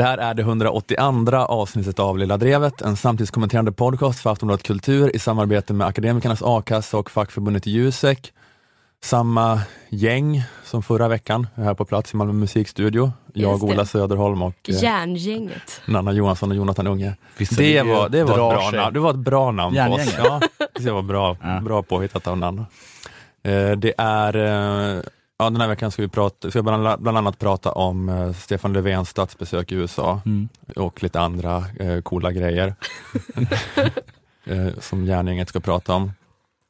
Det här är det 182 avsnittet av Lilla Drevet, en samtidskommenterande podcast för Aftonbladet Kultur i samarbete med Akademikernas a-kassa och fackförbundet Jusek. Samma gäng som förra veckan, är här på plats i Malmö musikstudio. Jag. Ola Söderholm och eh, Järngänget. Nanna Johansson och Jonathan Unge. Visst, Det det var, det, var ett bra namn. det var ett bra namn på oss. Ja, det var bra, bra påhittat av Nanna. Eh, Det är, eh, ja, den här veckan ska vi prata, ska bland, bland annat prata om eh, Stefan Löfvens statsbesök i USA Mm. och lite andra eh, coola grejer eh, som Järngänget ska prata om.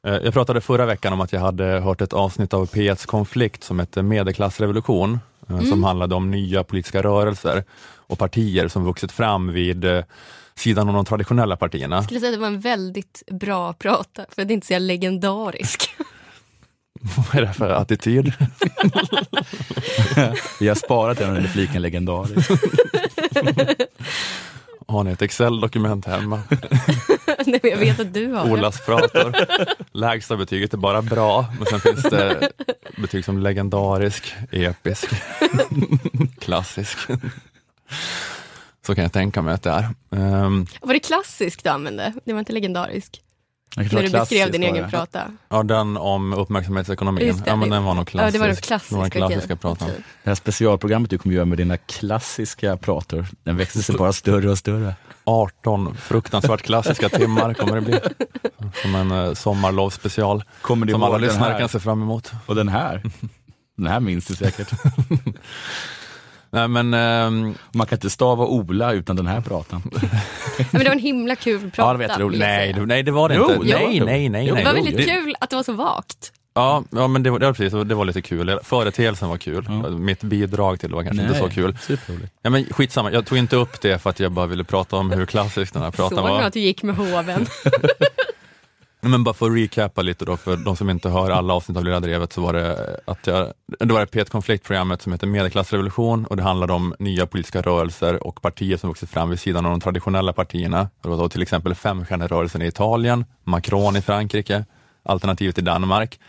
Eh, jag pratade förra veckan om att jag hade hört ett avsnitt av P1s konflikt som hette Medelklassrevolution, eh, som Mm. handlade om nya politiska rörelser och partier som vuxit fram vid eh, sidan om de traditionella partierna. Jag skulle säga att det var en väldigt bra prata, för att inte säga legendarisk. Vad är det för attityd? Vi har sparat den under fliken legendarisk. Har ni ett Excel-dokument hemma? Nej, men jag vet att du har det. Olas pratar. Lägsta betyget är bara bra, men sen finns det betyg som legendarisk, episk, klassisk. Så kan jag tänka mig att det är. Ehm, Var det klassiskt du använde? Det var inte legendarisk? Jag kan När vara du beskrev din egen prata. ja, den om uppmärksamhetsekonomin. Det, ja, men det- den var nog klassisk. Ja, det var nog klassisk. Det var den klassiska pratan. Okej. Det här specialprogrammet du kommer göra med dina klassiska prator, den växer sig bara större och större. 18 fruktansvärt klassiska timmar kommer det bli. Som en uh, sommarlovsspecial. Kommer du Som alla den lyssnare kan se fram emot. Och den här? Den här minns du säkert. Nej, men, ehm, Man kan inte stava Ola utan den här pratan. Men det var en himla kul prata. Ja, det vet jag nej, det, nej, det var det Jo, inte. jo, nej, nej, nej, Jo, nej. Det var väldigt Det- kul att det var så vagt. Ja, ja men det var, det var precis, det var lite kul. Företeelsen var kul. Ja. Mitt bidrag till det var kanske inte så kul. Superroligt. Ja, men skitsamma, jag tog inte upp det för att jag bara ville prata om hur klassisk den här pratan Såg var. att du gick med hoven. Men bara för att recapa lite då, för de som inte hör alla avsnitt av Lilla Drevet, så var det att jag, det var det P1 konfliktprogrammet som heter Medelklassrevolution och det handlade om nya politiska rörelser och partier som vuxit fram vid sidan av de traditionella partierna. Det var då till exempel Femstjärnerörelsen i Italien, Macron i Frankrike, Alternativet i Danmark.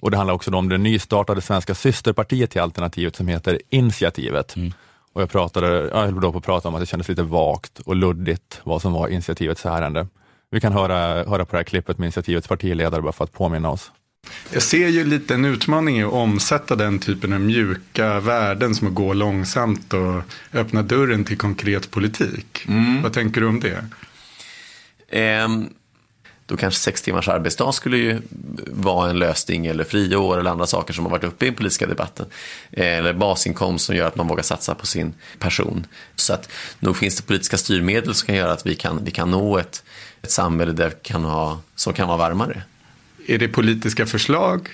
Och det handlar också om det nystartade svenska systerpartiet till Alternativet som heter Initiativet. Mm. Och jag, pratade, jag höll då på att prata om att det kändes lite vagt och luddigt vad som var initiativets ärende. Vi kan höra, höra på det här klippet med initiativets partiledare bara för att påminna oss. Jag ser ju lite en utmaning i att omsätta den typen av mjuka värden som att gå långsamt och öppna dörren till konkret politik. Vad tänker du om det? Ehm, då kanske sex timmars arbetsdag skulle ju vara en lösning eller friår eller andra saker som har varit uppe i den politiska debatten. Eller basinkomst som gör att man vågar satsa på sin person. Så att nog finns det politiska styrmedel som kan göra att vi kan, vi kan nå ett, ett samhälle där kan ha, som kan vara varmare. Är det politiska förslag?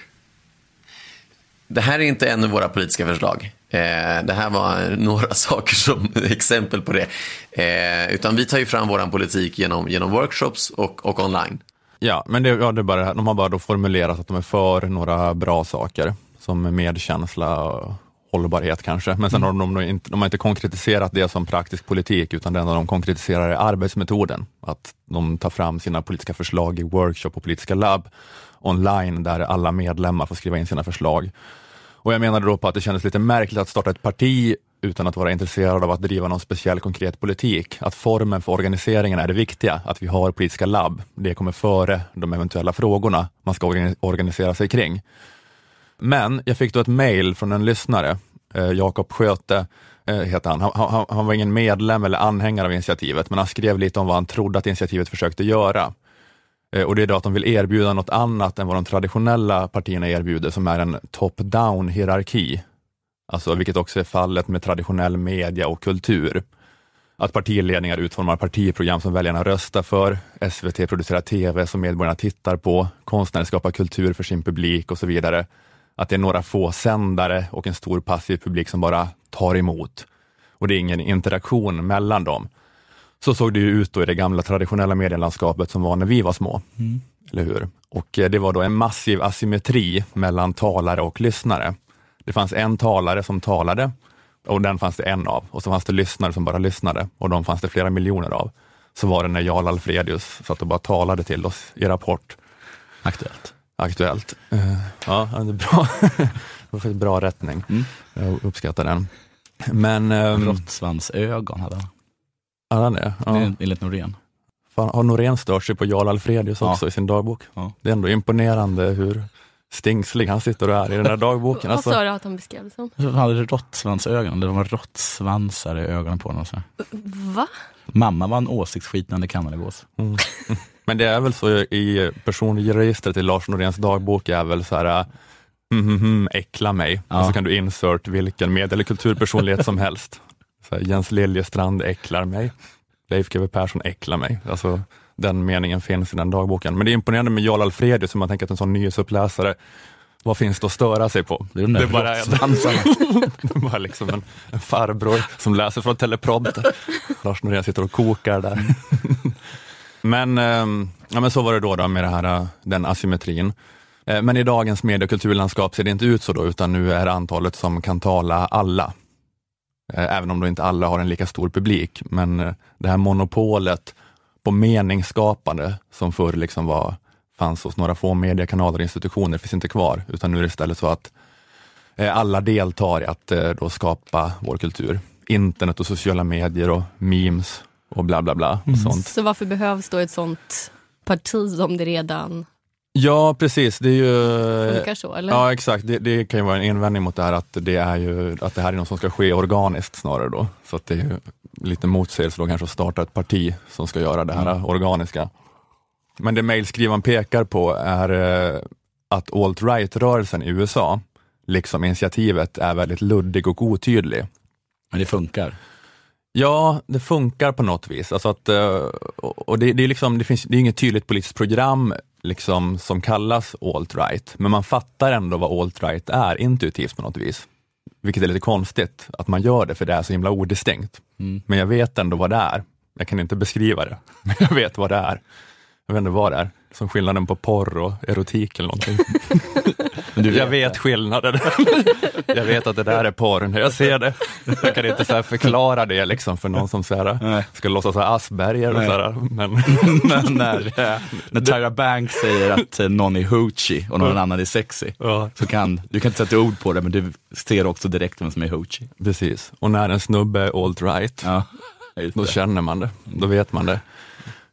Det här är inte en av våra politiska förslag. Eh, det här var några saker som exempel på det. Eh, utan vi tar ju fram vår politik genom, genom workshops och, och online. Ja, men det, ja, det är bara, de har bara då formulerat att de är för några bra saker, som medkänsla och hållbarhet kanske. Men sen har de, de, inte, de har inte konkretiserat det som praktisk politik, utan det enda de konkretiserar är arbetsmetoden. Att de tar fram sina politiska förslag i workshop och politiska labb online, där alla medlemmar får skriva in sina förslag. Och jag menade då på att det kändes lite märkligt att starta ett parti utan att vara intresserad av att driva någon speciell konkret politik. Att formen för organiseringen är det viktiga, att vi har politiska labb. Det kommer före de eventuella frågorna man ska organi- organisera sig kring. Men jag fick då ett mejl från en lyssnare, eh, Jakob Sköte eh, heter han. Han, han. han var ingen medlem eller anhängare av initiativet, men han skrev lite om vad han trodde att initiativet försökte göra. Eh, Och det är då att de vill erbjuda något annat än vad de traditionella partierna erbjuder, som är en top-down hierarki. Alltså, vilket också är fallet med traditionell media och kultur. Att partiledningar utformar partiprogram som väljarna röstar för, SVT producerar TV som medborgarna tittar på, konstnärer skapar kultur för sin publik och så vidare. Att det är några få sändare och en stor passiv publik som bara tar emot. Och det är ingen interaktion mellan dem. Så såg det ju ut då i det gamla traditionella medielandskapet som var när vi var små. Eller hur? Och eh, det var då en massiv asymmetri mellan talare och lyssnare. Det fanns en talare som talade och den fanns det en av. Och så fanns det lyssnare som bara lyssnade och de fanns det flera miljoner av. Så var det när Jarl Alfredius satt och bara talade till oss i Rapport. Aktuellt. Aktuellt. Eh, ja, det är bra. det var faktiskt bra rättning. Mm. Jag uppskattar den. Men, um, Råttsvansögon hade han. hade han det? Ja. Enligt Norén. Fan, har Norén stört sig på Jarl Alfredius Ja. också i sin dagbok? Ja. Det är ändå imponerande hur stingslig han sitter och är i den där dagboken. Vad Alltså, sa du att han beskrev det som? Han hade råttsvansögon, det var råttsvansar i ögonen på honom. Så. Va? Mamma var en åsiktsskitande kanadagås. Men det är väl så i personregistret i Lars Noréns dagbok är väl så här mm, mm, mm, äckla mig. Ja. Och så kan du insert vilken med eller kulturpersonlighet som helst. Så här, Jens Liljestrand äcklar mig. Leif GW Persson äcklar mig. Alltså, den meningen finns i den dagboken. Men det är imponerande med Jarl Alfredius, som man tänker att en sån nyhetsuppläsare, vad finns det att störa sig på? Det är Det är bara en-. Det var liksom en, en farbror som läser från teleprompter. Lars Norén sitter och kokar där men, ehm, ja, men så var det då, då med det här, äh, den asymmetrin. Eh, Men i dagens medie och kulturlandskap ser det inte ut så då, utan nu är antalet som kan tala alla. Eh, Även om då inte alla har en lika stor publik, men eh, det här monopolet på meningsskapande som förr liksom var, fanns hos några få mediekanaler och institutioner finns inte kvar, utan nu är det istället så att Eh, alla deltar i att eh, då skapa vår kultur. Internet och sociala medier och memes och bla bla bla. Och sånt. Så varför behövs då ett sånt parti om det redan Ja, precis. Det är ju... funkar så? Eller? Ja, exakt. Det, det kan ju vara en invändning mot det här att det, är ju, att det här är något som ska ske organiskt snarare då. Så att det är ju lite motsägelse då kanske att starta ett parti som ska göra det här organiska. Men det mejlskrivaren pekar på är eh, att alt-right-rörelsen i USA, liksom initiativet, är väldigt luddig och otydlig. Men det funkar. Ja, det funkar på något vis. Alltså att, eh, och det, det, är liksom, det finns det är inget tydligt politiskt program liksom, som kallas alt-right, men man fattar ändå vad alt-right är intuitivt på något vis. Vilket är lite konstigt att man gör det, för det är så himla odistinkt. Mm. Men jag vet ändå vad det är. Jag kan inte beskriva det, men jag vet vad det är. Jag vet inte vad det är. Som skillnaden på porr och erotik eller någonting. Men du Jag vet skillnaden. jag vet att det där är porr när jag ser det. Jag kan inte så förklara det liksom för någon som så här, Nej. ska låtsas ha Asperger. Och Nej. så här, men Men när, när Tyra Banks säger att eh, någon är hoochie och någon annan är sexy, ja, så kan du kan inte sätta ord på det, men du ser också direkt vem som är hoochie. precis. Och när en snubbe är alt-right, Ja, då känner man det. Då vet man det.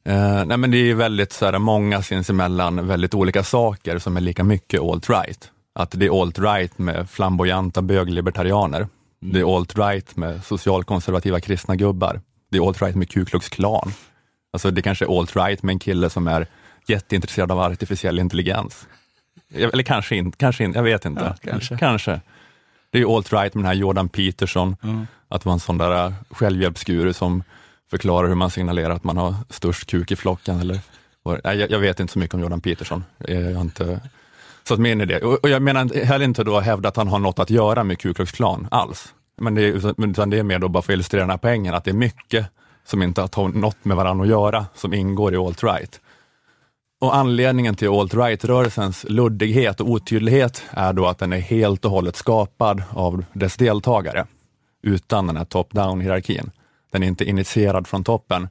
Eh, nej men det är väldigt så här, många sinsemellan väldigt olika saker som är lika mycket alt-right. Att det är alt-right med flamboyanta böglibertarianer. Det är alt-right med socialkonservativa kristna gubbar. Det är alt-right med Ku Klux Klan. Alltså det kanske är alt-right med en kille som är jätteintresserad av artificiell intelligens. Eller kanske inte, kanske inte jag vet inte. Ja, kanske. kanske. Det är alt-right med den här Jordan Peterson, Mm. att vara en sån där äh, självhjälpsguru som förklarar hur man signalerar att man har störst kuk i flocken. Eller, jag, jag vet inte så mycket om Jordan Peterson. Eh, jag har inte så att min idé. Och, och jag menar heller inte då att hävda att han har något att göra med Ku Klux Klan alls. Men det, utan det är mer då bara för att illustrera den här poängen, att det är mycket som inte har något med varandra att göra, som ingår i alt-right. Och anledningen till alt-right-rörelsens luddighet och otydlighet är då att den är helt och hållet skapad av dess deltagare, utan den här top-down-hierarkin. Den är inte initierad från toppen.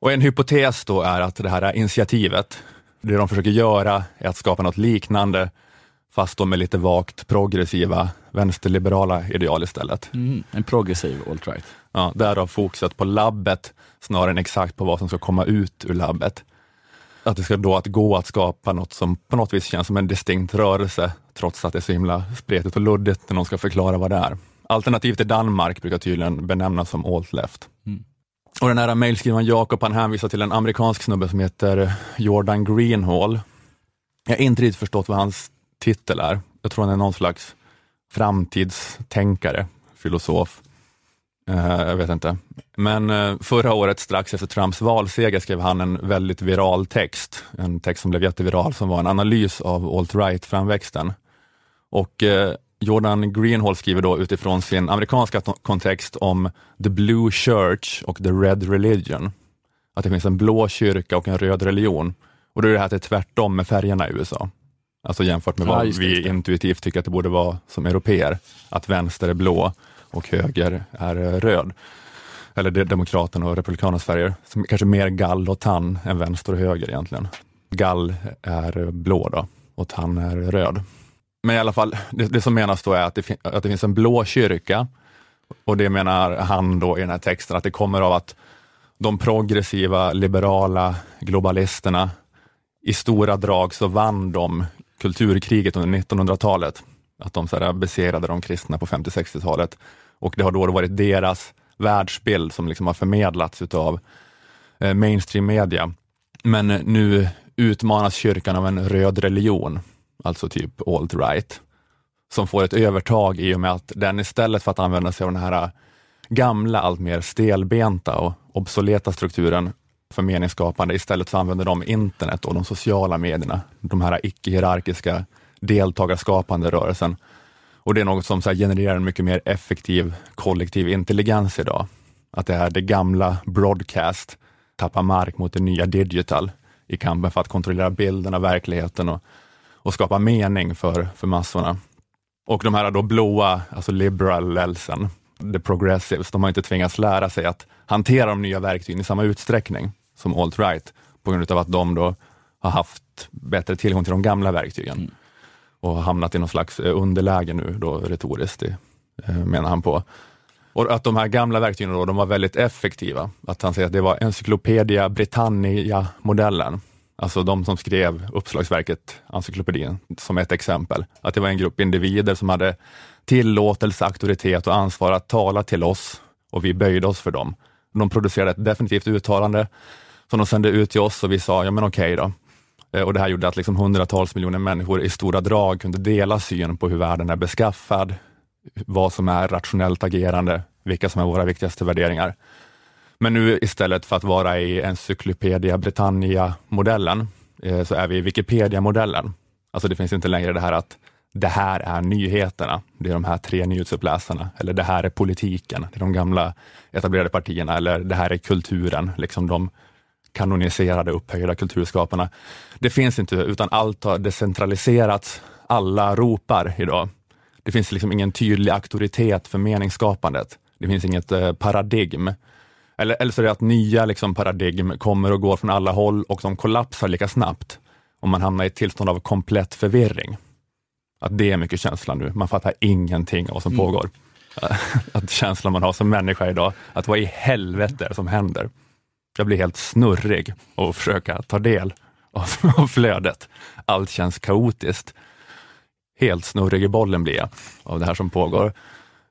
Och en hypotes då är att det här initiativet, det de försöker göra är att skapa något liknande, fast då med lite vagt progressiva vänsterliberala ideal istället. Mm, en progressiv alt-right. Ja, därav fokuset på labbet snarare än exakt på vad som ska komma ut ur labbet. Att det ska då att gå att skapa något som på något vis känns som en distinkt rörelse, trots att det är så himla spretigt och luddigt när någon ska förklara vad det är. Alternativt i Danmark brukar tydligen benämnas som alt-left. Mm. Och den här mejlskrivaren Jakob, han hänvisar till en amerikansk snubbe som heter Jordan Greenhall. Jag har inte riktigt förstått vad hans titel är. Jag tror han är någon slags framtidstänkare, filosof. Eh, jag vet inte. Men eh, förra året, strax efter Trumps valseger, skrev han en väldigt viral text. En text som blev jätteviral, som var en analys av alt-right-framväxten. Och eh, Jordan Greenhall skriver då utifrån sin amerikanska kontext om the blue church och the red religion. Att det finns en blå kyrka och en röd religion. Och då är det här att det är tvärtom med färgerna i USA. Alltså jämfört med vad vi intuitivt tycker att det borde vara som europeer. Att vänster är blå och höger är röd. Eller Demokraterna och Republikanernas färger. Som kanske mer gall och tann än vänster och höger egentligen. Gall är blå då och tann är röd. Men i alla fall, det, det som menas då är att det, att det finns en blå kyrka Och det menar han då i den här texten, att det kommer av att de progressiva, liberala globalisterna, i stora drag så vann de kulturkriget under 1900-talet. Att de så här besegrade de kristna på 50-60-talet. Och det har då varit deras världsbild som liksom har förmedlats utav eh, mainstream media. Men nu utmanas kyrkan av en röd religion, alltså typ alt-right, som får ett övertag i och med att den istället för att använda sig av den här äh, gamla, allt mer stelbenta och obsoleta strukturen för meningsskapande, istället så använder de internet och de sociala medierna, de här icke-hierarkiska deltagarskapande rörelsen. Och det är något som så genererar en mycket mer effektiv kollektiv intelligens idag. Att det är det gamla broadcast tappar mark mot det nya digital i kampen för att kontrollera bilden av verkligheten och, och skapa mening för, för massorna. Och de här då blåa, alltså liberalelsen, the progressives, de har inte tvingats lära sig att hantera de nya verktygen i samma utsträckning som alt-right, på grund av att de då har haft bättre tillgång till de gamla verktygen mm. och hamnat i någon slags eh, underläge nu då retoriskt, det, eh, menar han på. Och att de här gamla verktygen då, de var väldigt effektiva. Att han säger att det var Encyclopedia Britannia-modellen, alltså de som skrev uppslagsverket Encyklopedin som ett exempel. Att det var en grupp individer som hade tillåtelse, auktoritet och ansvar att tala till oss och vi böjde oss för dem. De producerade ett definitivt uttalande som de sände ut till oss och vi sa, ja men okej då. Eh, och det här gjorde att liksom hundratals miljoner människor i stora drag kunde dela syn på hur världen är beskaffad, vad som är rationellt agerande, vilka som är våra viktigaste värderingar. Men nu istället för att vara i Encyclopedia Britannia-modellen, eh, så är vi i Wikipedia-modellen. Alltså det finns inte längre det här att det här är nyheterna, det är de här tre nyhetsuppläsarna, eller det här är politiken, det är de gamla etablerade partierna, eller det här är kulturen, liksom de kanoniserade, upphöjda kulturskaparna. Det finns inte, utan allt har decentraliserats. Alla ropar idag. Det finns liksom ingen tydlig auktoritet för meningsskapandet. Det finns inget eh, paradigm. Eller, eller så är det att nya liksom, paradigm kommer och går från alla håll och de kollapsar lika snabbt. Och man hamnar i ett tillstånd av komplett förvirring. Att det är mycket känslan nu. Man fattar ingenting av vad som mm. pågår. Att känslan man har som människa idag, att vad i helvete är det som händer? Jag blir helt snurrig och försöka ta del av, av flödet. Allt känns kaotiskt. Helt snurrig i bollen blir jag av det här som pågår.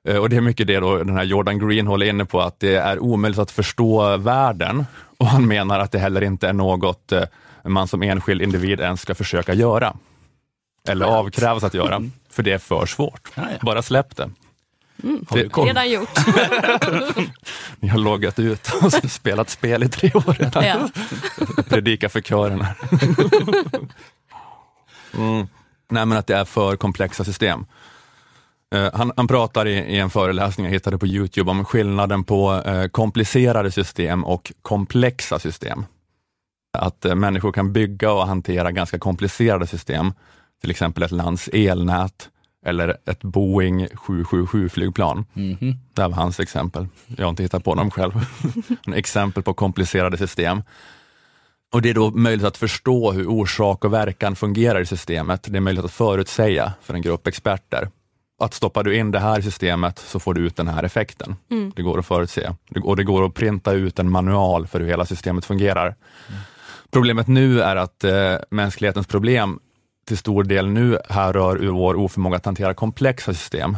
Eh, och det är mycket det då den här Jordan Green håller inne på, att det är omöjligt att förstå världen och han menar att det heller inte är något eh, man som enskild individ ens ska försöka göra. Eller avkrävas att göra, för det är för svårt. Bara släpp det. Mm, det, redan gjort. Ni har loggat ut och spelat spel i tre år redan. Ja. Predika för kören. mm. Nej men att det är för komplexa system. Uh, han, han, pratar i, i, en föreläsning jag hittade på Youtube om skillnaden på uh, komplicerade system och komplexa system. Att uh, människor kan bygga och hantera ganska komplicerade system, till exempel ett lands elnät, eller ett Boeing 777-flygplan. Mm -hmm. Det var hans exempel. Jag har inte hittat på dem själv. exempel på komplicerade system. Och Det är då möjligt att förstå hur orsak och verkan fungerar i systemet. Det är möjligt att förutsäga för en grupp experter. Att stoppar du in det här i systemet så får du ut den här effekten. Mm. Det går att förutse. Och det går att printa ut en manual för hur hela systemet fungerar. Mm. Problemet nu är att eh, mänsklighetens problem till stor del nu härrör ur vår oförmåga att hantera komplexa system.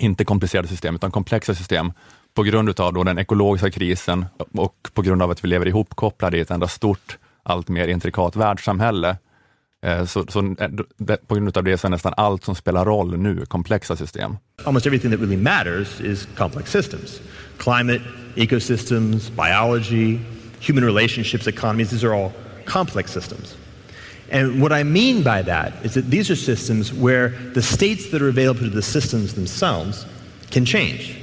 Inte komplicerade system, utan komplexa system på grund av den ekologiska krisen och på grund av att vi lever ihopkopplade i ett enda stort, allt mer intrikat världssamhälle. Eh, så, så, eh, på grund av det så är nästan allt som spelar roll nu komplexa system. Almost everything that really matters is complex systems. Climate, ecosystems, biology, human relationships, economies, these are all complex systems. And what I mean by that is that these are systems where the states that are available to the systems themselves can change.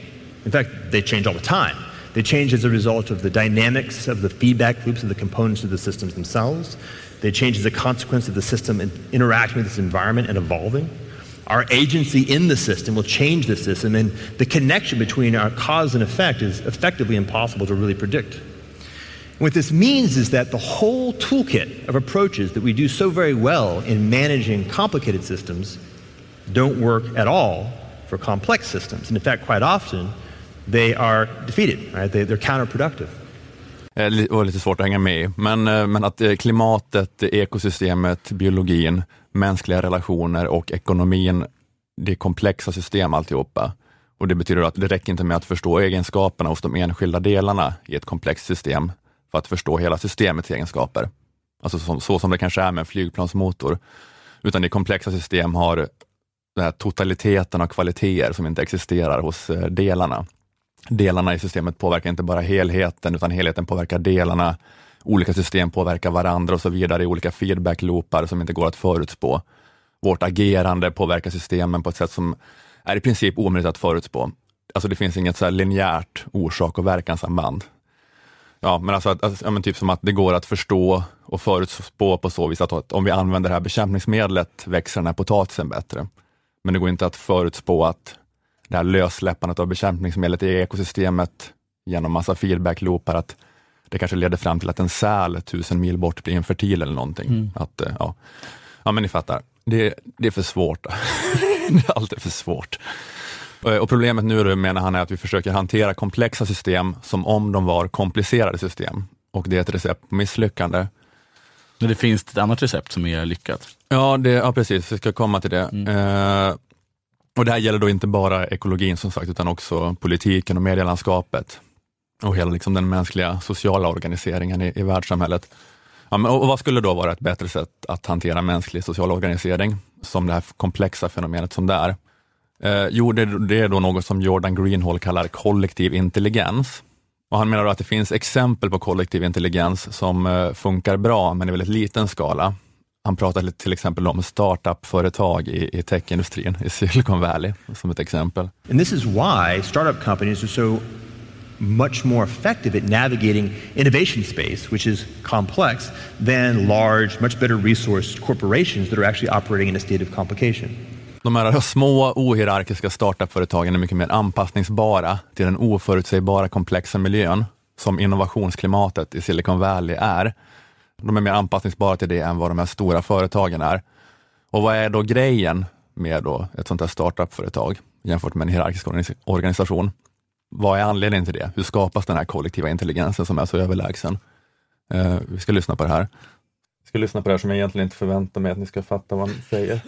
In fact, they change all the time. They change as a result of the dynamics of the feedback loops of the components of the systems themselves. They change as a consequence of the system interacting with its environment and evolving. Our agency in the system will change the system, and the connection between our cause and effect is effectively impossible to really predict. What this means is that the whole toolkit of approaches that we do so very well in managing complicated systems don't work at all for complex systems. And in fact, quite often, they are defeated, right? They, they're counterproductive. Eh, det var lite svårt att hänga med i, men, eh, men att eh, klimatet, ekosystemet, biologin, mänskliga relationer och ekonomin, det är komplexa system alltihopa. Och det betyder att det räcker inte med att förstå egenskaperna hos de enskilda delarna i ett komplext system för att förstå hela systemets egenskaper. Alltså så, så som det kanske är med en flygplansmotor. Utan det komplexa system har den här totaliteten av kvaliteter som inte existerar hos delarna. Delarna i systemet påverkar inte bara helheten, utan helheten påverkar delarna. Olika system påverkar varandra och så vidare i olika feedback-loopar som inte går att förutspå. Vårt agerande påverkar systemen på ett sätt som är i princip omöjligt att förutspå. Alltså det finns inget så här linjärt orsak och verkansamband. Ja, men alltså, att- alltså, ja, men typ som att det går att förstå och förutspå på så vis att, att om vi använder det här bekämpningsmedlet växer den här potatisen bättre. Men det går inte att förutspå att det här lössläppandet av bekämpningsmedlet i ekosystemet genom massa feedback-loopar, att det kanske leder fram till att en säl tusen mil bort blir infertil eller någonting. Att, eh, ja. ja, men ni fattar. Det, det är för svårt. det är alltid för svårt. Eh, Och problemet nu menar han är att vi försöker hantera komplexa system som om de var komplicerade system. Och det är ett recept på misslyckande. Men det finns ett annat recept som är lyckat. Ja, det, ja precis, vi ska komma till det. Eh, och det här gäller då inte bara ekologin som sagt, utan också politiken och medielandskapet och hela liksom, den mänskliga sociala organiseringen i, i världssamhället. Ja, men, och vad skulle då vara ett bättre sätt att hantera mänsklig social organisering som det här komplexa fenomenet som det är? Eh, jo, det, det är då något som Jordan Greenhall kallar kollektiv intelligens. Och han menar då att det finns exempel på kollektiv intelligens som eh, funkar bra, men i väldigt liten skala. Han pratar lite- till exempel om startup-företag i, i techindustrin i Silicon Valley som ett exempel. And this is why startup companies are so much more effective at navigating innovation space, which is complex, than large, much better resourced corporations that are actually operating in a state of complication. De här små ohierarkiska startup-företagen är mycket mer anpassningsbara till den oförutsägbara komplexa miljön som innovationsklimatet i Silicon Valley är. De är mer anpassningsbara till det än vad de här stora företagen är. Och vad är då grejen med då ett sånt här startup-företag jämfört med en hierarkisk organis- organisation? Vad är anledningen till det? Hur skapas den här kollektiva intelligensen som är så överlägsen? Eh, vi ska lyssna på det här. Vi ska lyssna på det här som jag egentligen inte förväntar mig att ni ska fatta vad han säger.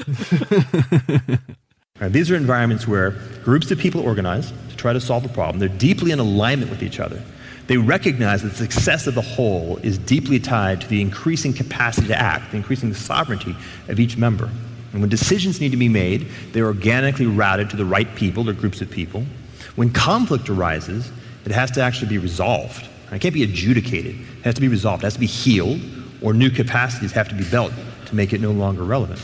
Right, these are environments where groups of people organize to try to solve a problem. They're deeply in alignment with each other. They recognize that the success of the whole is deeply tied to the increasing capacity to act, the increasing sovereignty of each member. And when decisions need to be made, they're organically routed to the right people or groups of people. When conflict arises, it has to actually be resolved. It can't be adjudicated. It has to be resolved. It has to be healed, or new capacities have to be built to make it no longer relevant.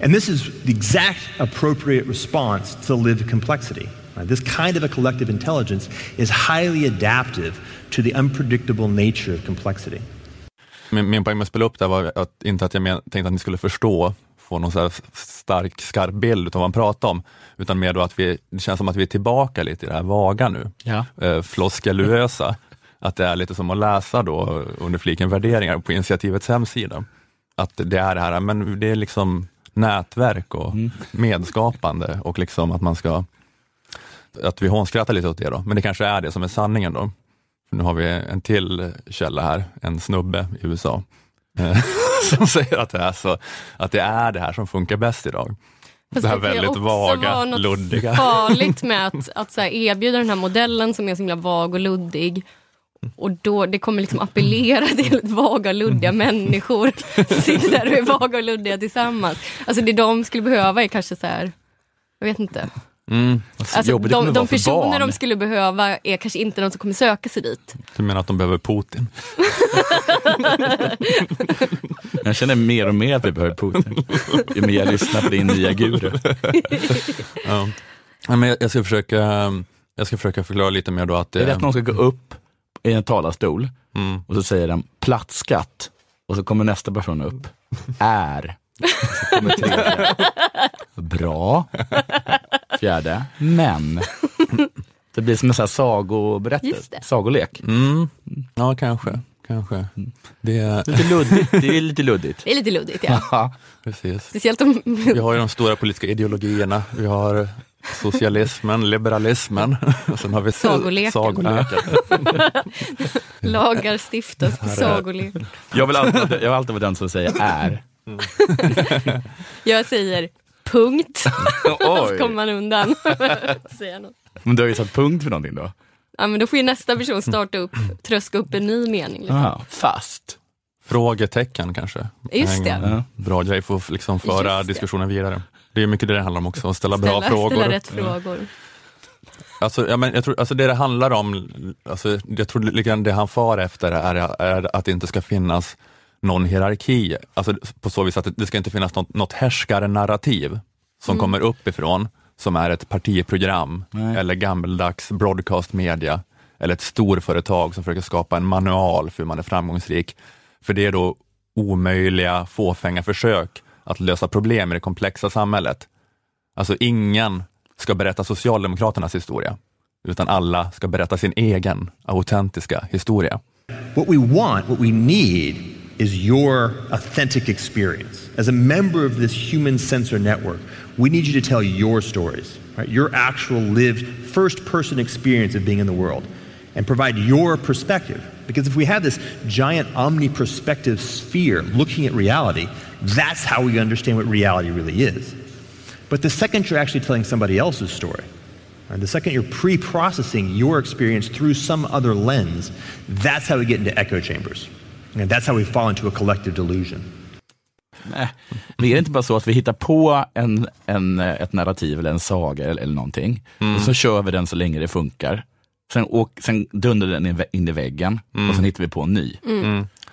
And this is the exact appropriate response to lived complexity. Right? This kind of a collective intelligence is highly adaptive to the unpredictable nature of complexity. Min, min poäng med att spela upp det var att, inte att jag men, tänkte att ni skulle förstå, få någon så här stark, skarp bild av vad han pratar om, utan mer då att vi, det känns som att vi är tillbaka lite i det här vaga nu, Ja. eh, floskeluösa. att det är lite som att läsa då under fliken värderingar på initiativets hemsida. Att det är det här, men det är liksom nätverk och medskapande och liksom att man ska, att vi hånskrattar lite åt det då, men det kanske är det som är sanningen då. För nu har vi en till källa här, en snubbe i USA, eh, som säger att det, är så, att det är det här som funkar bäst idag. Fast det här kan ju väldigt också vaga, vara något luddiga. farligt med att, att så erbjuda den här modellen som är så himla vag och luddig. Och då, det kommer liksom appellera till vaga och luddiga människor som sitter där och är vaga och luddiga tillsammans. Alltså det de skulle behöva är kanske så här, jag vet inte. Mm. Alltså, kommer de, de för personer barn. de skulle behöva är kanske inte de som kommer söka sig dit. Du menar att de behöver Putin? Jag känner mer och mer att vi behöver Putin. Ju mer jag lyssnar på din nya guru. Ja. Ja, men jag, jag, ska försöka, jag ska försöka förklara lite mer då att Det är det, att någon ska gå upp i en talarstol mm, och så säger den plattskatt och så kommer nästa person upp. Är. Bra. Fjärde. Men. Det blir som en sån här Just sagoberättelse, sagolek. mm, ja kanske, kanske. Det, Lite luddigt. Det är lite luddigt. Det är lite luddigt ja. Ja. precis. Speciellt om... Vi har ju de stora politiska ideologierna, vi har socialismen, liberalismen. Och sen har vi Sagoleken. sagoleken. Lagar stiftas på sagolek. Jag vill alltid, jag vill alltid vara den som säger är. Jag säger punkt, så Oj. kommer man undan. Säga något. Men du har ju satt punkt för någonting då. Ja, men då får ju nästa person starta upp, tröska upp en ny mening. Liksom. Aha, fast. Frågetecken kanske. Just det. En. Bra grej för att liksom föra diskussionen vidare. Det är mycket det det handlar om också, att ställa, bra Ställa, frågor. ställa rätt frågor. Alltså, ja, men jag tror, alltså det det handlar om, alltså, jag tror det han far efter är, är att det inte ska finnas någon hierarki. Alltså, på så vis att det, ska inte finnas något, något härskarnarrativ som kommer uppifrån, som är ett partiprogram Nej. eller gammeldags broadcast media eller ett storföretag som försöker skapa en manual för hur man är framgångsrik. För det är då omöjliga, fåfänga försök att lösa problem i det komplexa samhället. Alltså ingen ska berätta Socialdemokraternas historia, utan alla ska berätta sin egen autentiska historia. What we want, what we need, is your authentic experience. As a member of this human sensor network, we need you to tell your stories, right? Your actual lived first person experience of being in the world and provide your perspective. Because if we have this giant omniperspective sphere looking at reality, that's how we understand what reality really is. But the second you're actually telling somebody else's story, the second you're pre processing your experience through some other lens, that's how we get into echo chambers. And that's how we fall into a collective delusion. Nej. Men är det inte bara så att vi hittar på en, en, ett narrativ eller en saga eller, eller någonting och så kör vi den så länge det funkar. Sen, åk, sen dundrar den in, i väggen och sen hittar vi på en ny.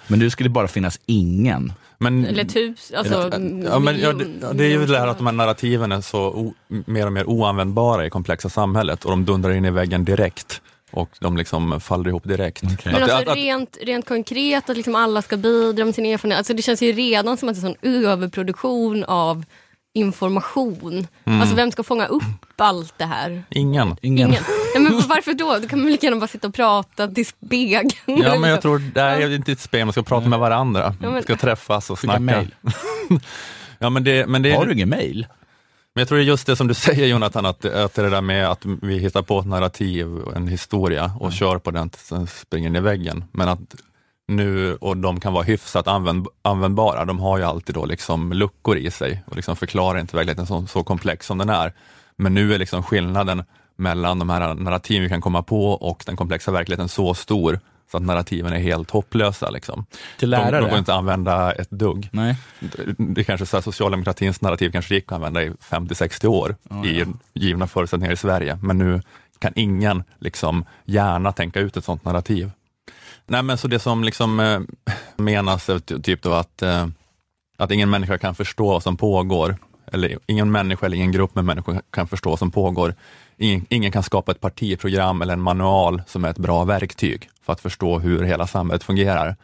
Men nu skulle det bara finnas ingen. Men, Eller tus, alltså ja, men, ja, det, ja, det är ju det här att de här narrativen är så o, mer och mer oanvändbara i komplexa samhället och de dundrar in i väggen direkt och de liksom faller ihop direkt. Att, Men alltså att, att, rent, rent konkret, att liksom alla ska bidra med sin erfarenhet. Alltså det känns ju redan som att det är en sån överproduktion av information. Mm. Alltså vem ska fånga upp allt det här? ingen. Ingen. Ingen. Nej, men varför då? Då kan man lika gärna bara sitta och prata till spegeln. Ja, men jag tror det är inte ett spel, man ska prata med varandra. Ja, men- Man ska träffas och Skicka snacka. mail. Ja, men det, men det, Har du ingen mail? Men jag tror det är just det som du säger Jonathan, att, att det där med att vi hittar på ett narrativ, en historia och kör på den, sen springer den i väggen. Men att nu, och de kan vara hyfsat använd, användbara, de har ju alltid då liksom luckor i sig och liksom förklarar inte verkligheten så, så komplex som den är. Men nu är liksom skillnaden mellan de här narrativen vi kan komma på och den komplexa verkligheten så stor så att narrativen är helt hopplösa. Liksom. Till De, de lärare? går inte att använda ett dugg Nej. det- kanske så här, socialdemokratins narrativ kanske gick att använda i 50-60 år i givna förutsättningar i Sverige, men nu kan ingen liksom gärna tänka ut ett sådant narrativ. Nej, men så det som liksom eh, menas är ty- typ då att, eh, att ingen människa kan förstå vad som pågår, eller ingen människa eller ingen grupp med människor kan förstå vad som pågår. Ingen, ingen kan skapa ett partiprogram eller en manual som är ett bra verktyg för att förstå hur hela samhället fungerar.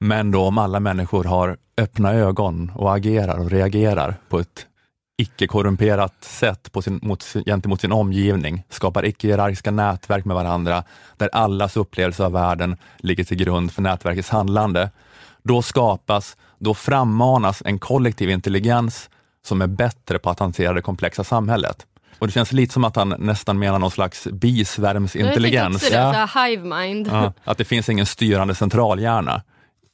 Men då om alla människor har öppna ögon och agerar och reagerar på ett icke-korrumperat sätt på sin, mot, gentemot sin omgivning, skapar icke-hierarkiska nätverk med varandra, där allas upplevelse av världen ligger till grund för nätverkets handlande, då skapas, då frammanas en kollektiv intelligens som är bättre på att hantera det komplexa samhället. Och det känns lite som att han nästan menar någon slags bisvärmsintelligens. här hive mind. Ja, att det finns ingen styrande centralhjärna.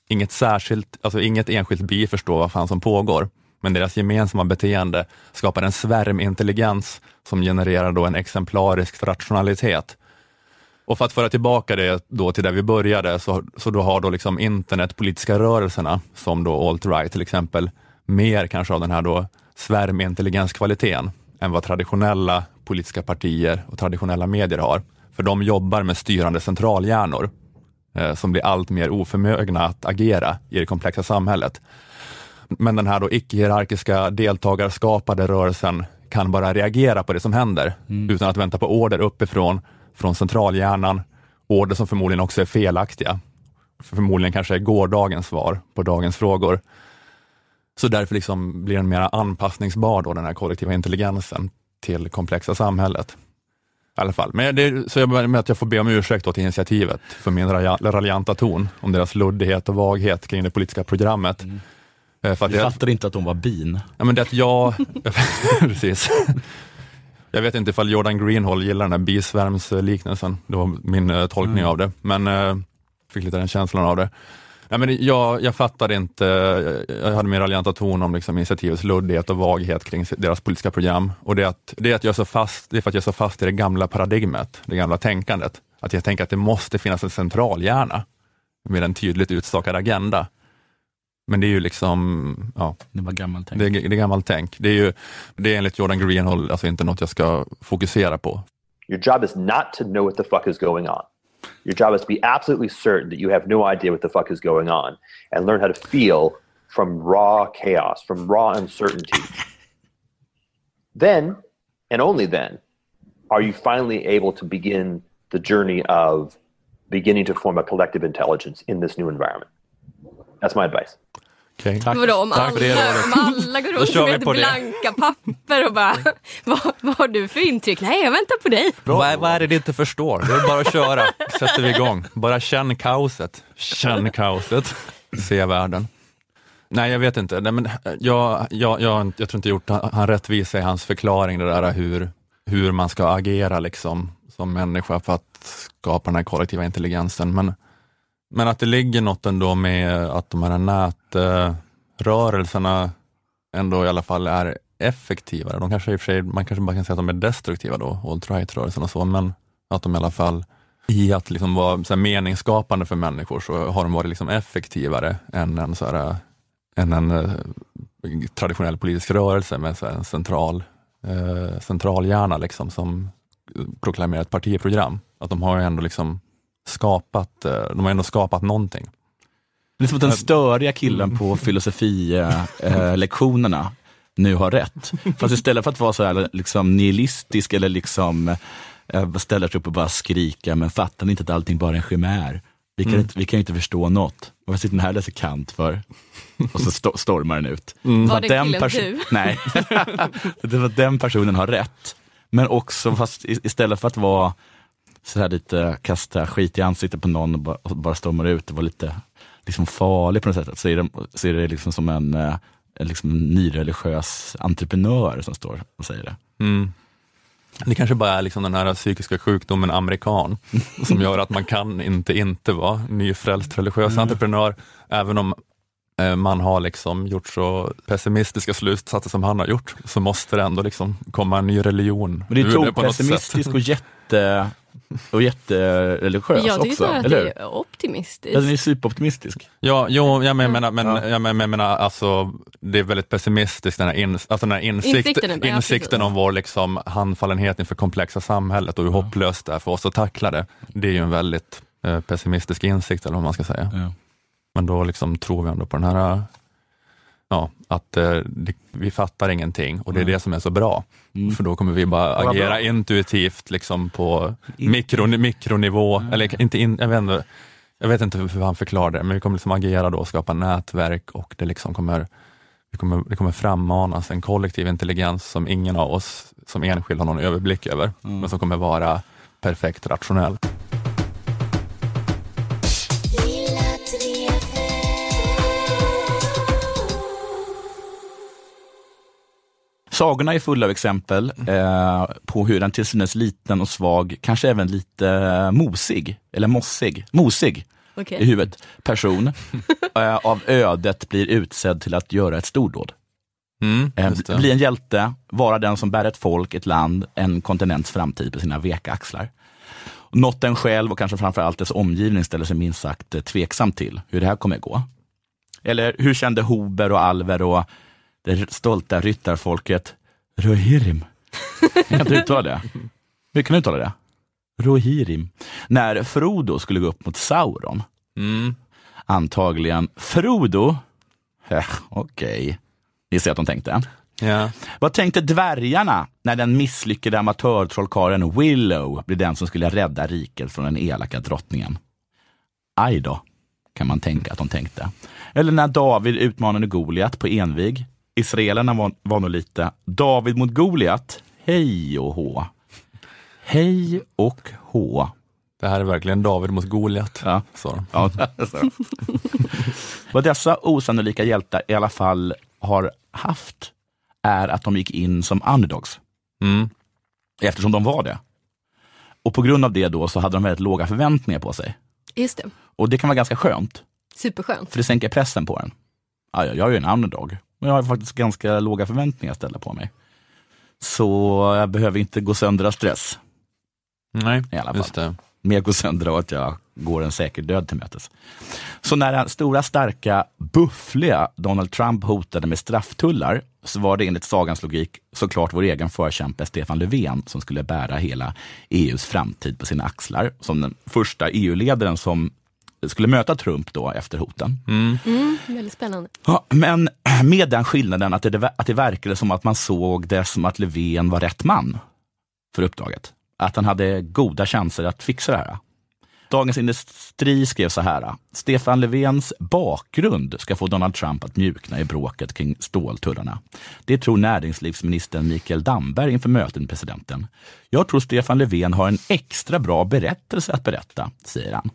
Inget särskilt, alltså inget enskilt bi förstår vad fan som pågår. Men deras gemensamma beteende skapar en svärmintelligens som genererar då en exemplarisk rationalitet. Och för att föra tillbaka det då till där vi började, så, så då har då liksom internetpolitiska rörelserna, som då alt-right till exempel, mer kanske av den här då svärmintelligenskvaliteten än vad traditionella politiska partier och traditionella medier har. För de jobbar med styrande centralhjärnor eh, som blir allt mer oförmögna att agera i det komplexa samhället. Men den här icke-hierarkiska deltagarskapade rörelsen kan bara reagera på det som händer utan att vänta på order uppifrån, från centralhjärnan, order som förmodligen också är felaktiga. Förmodligen kanske är gårdagens svar på dagens frågor. Så därför liksom blir den mer anpassningsbar, då, den här kollektiva intelligensen, till komplexa samhället. I alla fall. Men det, så jag med att jag får be om ursäkt då till initiativet för min raljanta ton om deras luddighet och vaghet kring det politiska programmet. Eh, För att Du jag, fattade inte att de var bin. ja, men det att jag, precis. Jag vet inte ifall Jordan Greenhall gillar den här bisvärmsliknelsen. Det var min eh, tolkning Mm. av det, men eh, fick lite den känslan av det. Nej, men jag, jag fattade inte, jag- jag hade mer raljanta ton om liksom initiativets luddighet och vaghet kring deras politiska program. Och det, är att, det, är att jag är så fast, det är för att jag är så fast i det gamla paradigmet, det gamla tänkandet. Att jag tänker att det måste finnas en centralhjärna med en tydligt utstakad agenda. Men det är ju liksom, ja, Det var gammalt tänk. det är, det är gammalt tänk. Det är ju, det är enligt Jordan Greenhall alltså inte något jag ska fokusera på. Your job is not to know what the fuck is going on. Your job is to be absolutely certain that you have no idea what the fuck is going on and learn how to feel from raw chaos, from raw uncertainty. then, and only then, are you finally able to begin the journey of beginning to form a collective intelligence in this new environment. That's my advice. Okej. Tack. Vadå, om, Tack alla, för det, om alla går runt med blanka papper och bara, vad, vad har du för intryck? Nej, jag väntar på dig. Vad, vad är det du inte förstår? Det är bara att köra, sätter vi igång. Bara känn kaoset. Känn kaoset. Se världen. Nej, jag vet inte. Nej, men jag, jag, jag, jag tror inte gjort han rättvisa i hans förklaring, det där hur, hur man ska agera liksom, som människa för att skapa den här kollektiva intelligensen. Men, men att det ligger något ändå med att de här nätrörelserna ändå i alla fall är effektivare. De kanske i och för sig, man kanske bara kan säga att de är destruktiva då, alt-right-rörelsen och så, men att de i alla fall i att liksom vara så här meningsskapande för människor så har de varit liksom effektivare än en, så här, än en eh, traditionell politisk rörelse med så här, en central, eh, centralhjärna liksom, som proklamerar ett partiprogram. Att de har ju ändå liksom skapat, eh, de har ändå skapat någonting. Det är som att den störiga killen på filosofilektionerna nu har rätt. Fast istället för att vara så här liksom nihilistisk eller liksom eh, ställa sig upp och bara skrika, men fattar ni inte att allting bara är en chimär? Vi kan, inte, vi kan ju inte förstå något. Vad sitter den här och läser Kant för? Och så sto- stormar den ut. Var För att det den du? Nej, det var den personen har rätt. Men också, fast istället för att vara så här lite kasta skit i ansiktet på någon och bara, och bara stormar ut, det var lite liksom farlig på något sätt. Så är det, så är det liksom som en, eh, en liksom nyreligiös entreprenör som står och säger det. Mm. Det kanske bara är liksom den här psykiska sjukdomen amerikan som gör att man kan inte inte vara nyfrälst religiös entreprenör, även om eh, man har liksom gjort så pessimistiska slutsatser som han har gjort, så måste det ändå liksom komma en ny religion Men det är ur ju på något sätt. pessimistisk och jätte och jättereligiös Jag tycker också, att eller det är optimistiskt. Ja, den är superoptimistisk. Ja, jo, jag men- menar, men, Ja. jag men- men- menar alltså, det är väldigt pessimistiskt, den här, ins, alltså den här insikt, Insikten insikten, är- ja, precis. om vår liksom handfallenhet inför komplexa samhället och hur hopplöst det är för oss att tackla det. Det är ju en väldigt eh, pessimistisk insikt, eller vad man ska säga. Ja. Men då liksom tror vi ändå på den här, ja, att eh, det, vi fattar ingenting och det är det som är så bra. För då kommer vi bara agera bra. intuitivt liksom på mikro, mikronivå, eller inte in, jag vet inte, jag vet inte hur han förklarar det, men vi kommer liksom agera då och skapa nätverk och det liksom kommer, vi kommer, det kommer frammanas en kollektiv intelligens som ingen av oss som enskild har någon överblick över, men som kommer vara perfekt rationell. Sagorna är fulla av exempel eh, på hur en till synes liten och svag, kanske även lite eh, mosig, eller mossig, mosig Okej. i huvudet, person eh, av ödet blir utsedd till att göra ett stordåd. Mm, Eh, bli en hjälte, vara den som bär ett folk, ett land, en kontinents framtid på sina veka axlar. Något en själv och kanske framförallt dess omgivning ställer sig minst sagt eh, tveksam till hur det här kommer att gå. Eller hur kände Hober och Alver och det stolta ryttarfolket Rohirrim? Jag kan inte uttala det. Hur kan du uttala det? Rohirrim. När Frodo skulle gå upp mot Sauron. Mm. Antagligen Frodo. Eh, Okej, gissar jag att de tänkte. Ja. Vad tänkte dvärgarna när den misslyckade amatörtrollkarlen Willow blev den som skulle rädda riket från den elaka drottningen? Aj då, kan man tänka att de tänkte. Eller när David utmanade Goliat på envig. Israelerna var, var nog lite David mot Goliat, hej och hå. Hej och hå. Det här är verkligen David mot Goliat, Ja. sa de. Ja, så. Vad dessa osannolika hjältar i alla fall har haft är att de gick in som underdogs. Mm. Eftersom de var det. Och på grund av det då så hade de väldigt låga förväntningar på sig. Just det. Och det kan vara ganska skönt, Superskönt. för det sänker pressen på en. Ja, ja, jag är ju en underdog, men jag har faktiskt ganska låga förväntningar ställda på mig. Så jag behöver inte gå sönder av stress. Nej, I alla fall. just det. mer gå sönder av att jag går en säker död till mötes. Så när den stora, starka, buffliga Donald Trump hotade med strafftullar så var det enligt sagans logik såklart vår egen förkämpe Stefan Löfven som skulle bära hela EUs framtid på sina axlar som den första EU-ledaren som skulle möta Trump då efter hoten. Mm, väldigt spännande. Ja, men med den skillnaden att det, att det verkade som att man såg det som att Löfven var rätt man för uppdraget. Att han hade goda chanser att fixa det här. Dagens Industri skrev så här. Stefan Löfvens bakgrund ska få Donald Trump att mjukna i bråket kring ståltullarna. Det tror näringslivsministern Mikael Damberg inför mötet med presidenten. Jag tror Stefan Löfven har en extra bra berättelse att berätta, säger han.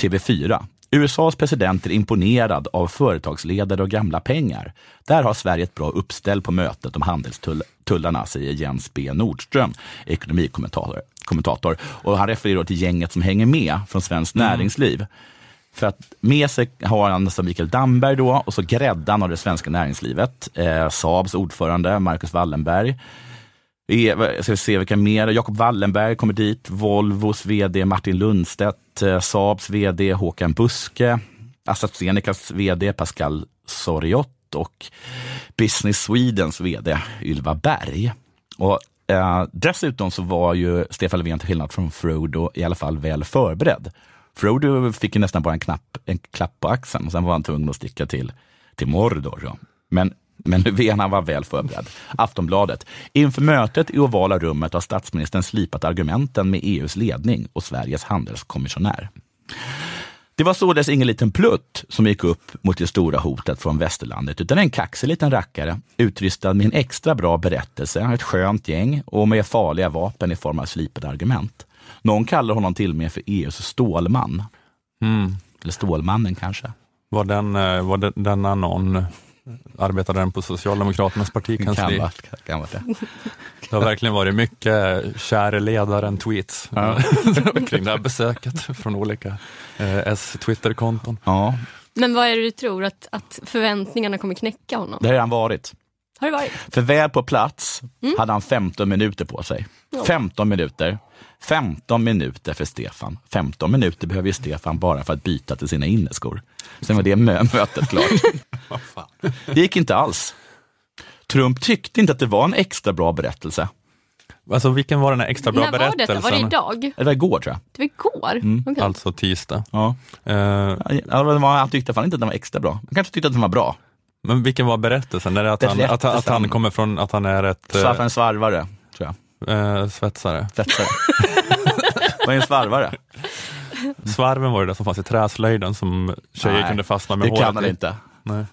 TV4. USAs president är imponerad av företagsledare och gamla pengar. Där har Sverige ett bra uppställ på mötet om handelstullarna, säger Jens B Nordström, ekonomikommentator. Kommentator. Och han refererar till gänget som hänger med från Svenskt Näringsliv. För att med sig har han som Mikael Damberg då, och så gräddan av det svenska näringslivet. Eh, Saabs ordförande Marcus Wallenberg. Jag Ska se vilka mer? Jakob Wallenberg kommer dit. Volvos vd Martin Lundstedt. Eh, Saabs vd Håkan Buske. AstraZenecas vd Pascal Soriot och Business Swedens vd Ylva Berg. Och, eh, dessutom så var ju Stefan Löfven till skillnad från Frodo i alla fall väl förberedd. Frodo fick ju nästan bara en, knapp, en klapp på axeln och sen var han tvungen att sticka till, till Mordor. Då. Men, men Löfven han var väl förberedd. Aftonbladet. Inför mötet i ovala rummet har statsministern slipat argumenten med EUs ledning och Sveriges handelskommissionär. Det var således ingen liten plutt som gick upp mot det stora hotet från västerlandet, utan en kaxig liten rackare utrustad med en extra bra berättelse, ett skönt gäng och med farliga vapen i form av slipade argument. Någon kallar honom till och med för EUs stålman. Mm. Eller Stålmannen kanske. Var, den, eh, var den, denna någon, arbetade den på Socialdemokraternas Kan partikansli? vara, kan vara det. Det har verkligen varit mycket käre ledaren-tweets Ja. kring det här besöket från olika eh, S-Twitter-konton. Ja, Men vad är det du tror att, att förväntningarna kommer knäcka honom? det har han varit. Har det varit? För väl på plats hade han 15 minuter på sig. 15 minuter. 15 minuter för Stefan. 15 minuter behöver ju Stefan bara för att byta till sina inneskor. Sen var det mö- mötet klart. Det gick inte alls. Trump tyckte inte att det var en extra bra berättelse. Alltså vilken var den här extra bra När var detta? berättelsen? Var det idag? Det var igår tror jag. Det var igår? Okej. Alltså tisdag. Ja. Var- Han tyckte fan inte att den var extra bra. Han kanske tyckte att den var bra. Men vilken var berättelsen? Är det att, han, att, Berättelsen. att han kommer från, att han är ett Så eh, en svarvare, tror jag. eh, svetsare? Svetsare. Vad är en svarvare? Svarven var det där som fanns i träslöjden som tjejer Nej, kunde fastna med Det håret kan han i. inte. Nej.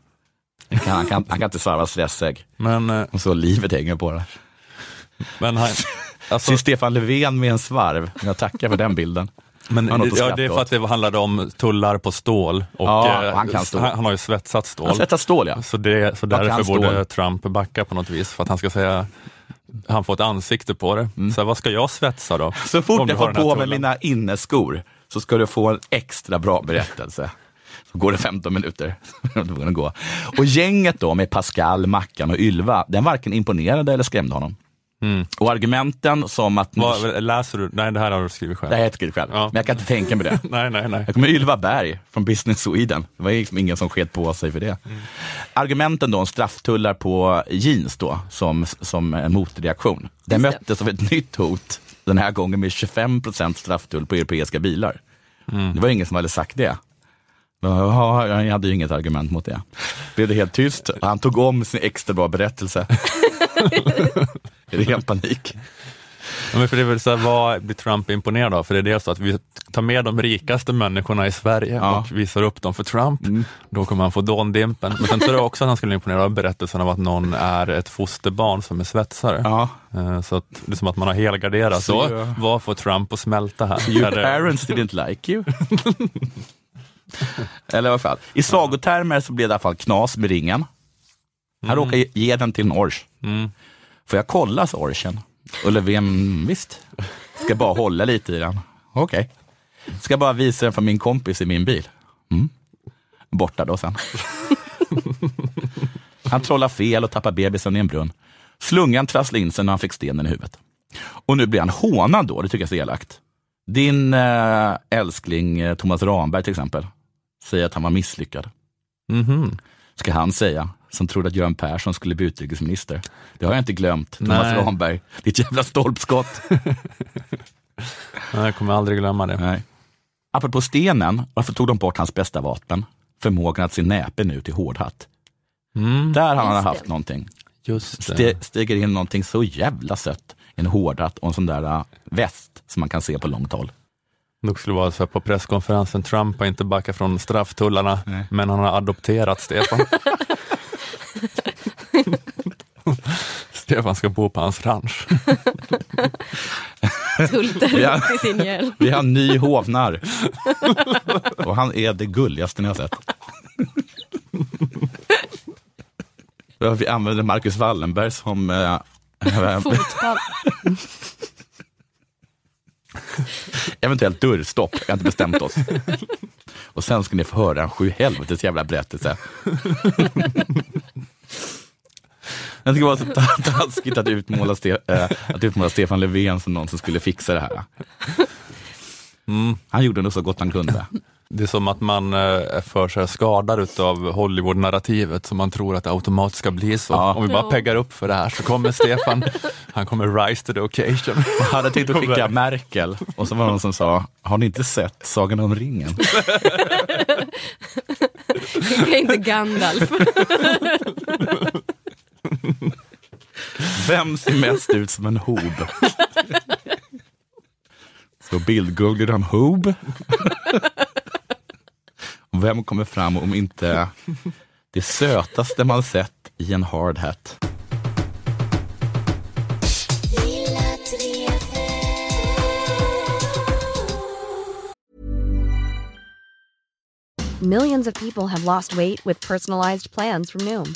Det kan, han, kan, han kan inte svarva stressägg. Men, eh, Och så livet hänger på det. men, han, alltså, Stefan Löfven med en svarv. Jag tackar för den bilden. Men Han ja, det är för att det handlade om tullar på stål. Och, Ja, eh, han kan stål. Han, han har ju svetsat stål. Han sätter stål ja. Så, det, så därför borde Trump backa på något vis, för att han ska säga han får ett ansikte på det. Så här, vad ska jag svetsa då? Mm. Så fort jag får på mig mina inneskor så ska du få en extra bra berättelse. Så går det 15 minuter. Gå. Och gänget då med Pascal, Mackan och Ylva, den varken imponerade eller skrämde honom. Och argumenten som att... Mm. Vad, läser du? Nej, det här har du skrivit själv. Det här har jag skrivit själv, Ja. men jag kan inte tänka mig det. Nej, nej, nej. Jag kommer Ylva Berg från Business Sweden. Det var liksom ingen som sket på sig för det. Argumenten då om strafftullar på jeans då, som, som en motreaktion. Det Just det. möttes av ett nytt hot, den här gången med 25 procent strafftull på europeiska bilar. Det var ingen som hade sagt det. Ja, jag hade ju inget argument mot det. Blev det helt tyst. Han tog om sin extra bra berättelse. I ren panik. Ja, men för det är så här, vad blir Trump imponerad av? För det är dels så att vi tar med de rikaste människorna i Sverige Ja. Mm. och visar upp dem för Trump. Då kommer han få dåndimpen. Men sen tror jag också att han skulle imponera av berättelsen av att någon är ett fosterbarn som är svetsare. Ja. Eh, Så att det är som att man har helgarderat. Så, Så, vad får Trump att smälta här? Your Är parents didn't like you. Eller i alla fall. I sagotermer så blev det i alla fall knas med ringen. Han råkade ge den till ors. Mm. Får jag kolla, sa orchen. Och Löfven, visst, ska bara hålla lite i den. Okej. Ska bara visa den för min kompis i min bil. Mm. Borta då sen. Han trollar fel och tappar bebisen i en brunn. Slungan trasslade in sig när han fick stenen i huvudet. Och nu blir han hånad då, det tycker jag är så elakt. Din äh, älskling eh, Thomas Ramberg till exempel säger att han var misslyckad. Mhm. Ska han säga, som trodde att Göran Persson skulle bli utrikesminister. Det har jag inte glömt, Thomas Nej. Ramberg. Ditt jävla stolpskott. Nej, Jag kommer aldrig glömma det. Nej. Apropå stenen, varför tog de bort hans bästa vapen? Förmågan att se näpen ut i hårdhatt. Mm, Där har han haft någonting. just det. Ste stiger in någonting så jävla sött. En hårdhatt och en sån där äh, väst som man kan se på långt håll. Det skulle vara så här på presskonferensen, Trump har inte backat från strafftullarna, Nej. men han har adopterat Stefan. Stefan ska bo på hans ranch. Tultar upp i sin hjälm. Vi har en ny hovnarr. och han är det gulligaste ni har sett. Vi använder Marcus Wallenberg som äh, äh, Fotboll. eventuellt dörrstopp. Vi har inte bestämt oss. Och sen ska ni få höra en sju helvetes jävla berättelse. Jag tycker det var så ta- taskigt att utmåla, Ste- äh, att utmåla Stefan Löfven som någon som skulle fixa det här. Han gjorde nog så gott han kunde. Det är som att man eh, är för så här skadad av Hollywood-narrativet, så man tror att det automatiskt ska bli så. Ja. Om vi bara Ja. peggar upp för det här så kommer Stefan, han kommer rise to the occasion. Jag hade tänkt att skicka Merkel och så var det någon som sa, har ni inte sett Sagan om ringen? Är inte Gandalf. Vem ser mest ut som en hob? Så bildgooglade han hob. Vem kommer fram om inte det sötaste man sett i en hard hat? Millions of people have lost weight with personalized plans from Noom,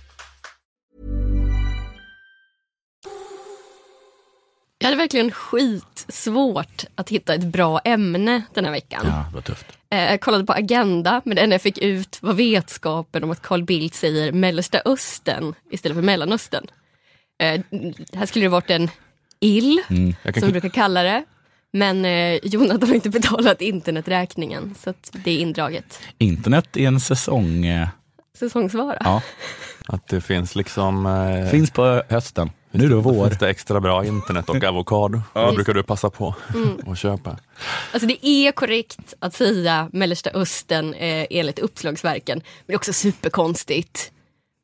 Jag hade verkligen skitsvårt att hitta ett bra ämne den här veckan. Ja, det var tufft. Eh, jag kollade på Agenda, men det enda jag fick ut var vetskapen om att Carl Bildt säger Mellersta Östern istället för Mellanöstern. Eh, här skulle det varit en ill, kan som vi brukar kalla det. Men eh, Jonathan har inte betalat interneträkningen, så att det är indraget. Internet är en säsong. eh, Säsongsvara. Ja, Att det finns liksom... Eh, finns på hösten. Nu är det vår. Finns det extra bra internet och avokado. Vad brukar du passa på Mm. att köpa? Alltså det är korrekt att säga Mellersta Östern eh, enligt uppslagsverken. Men det är också superkonstigt.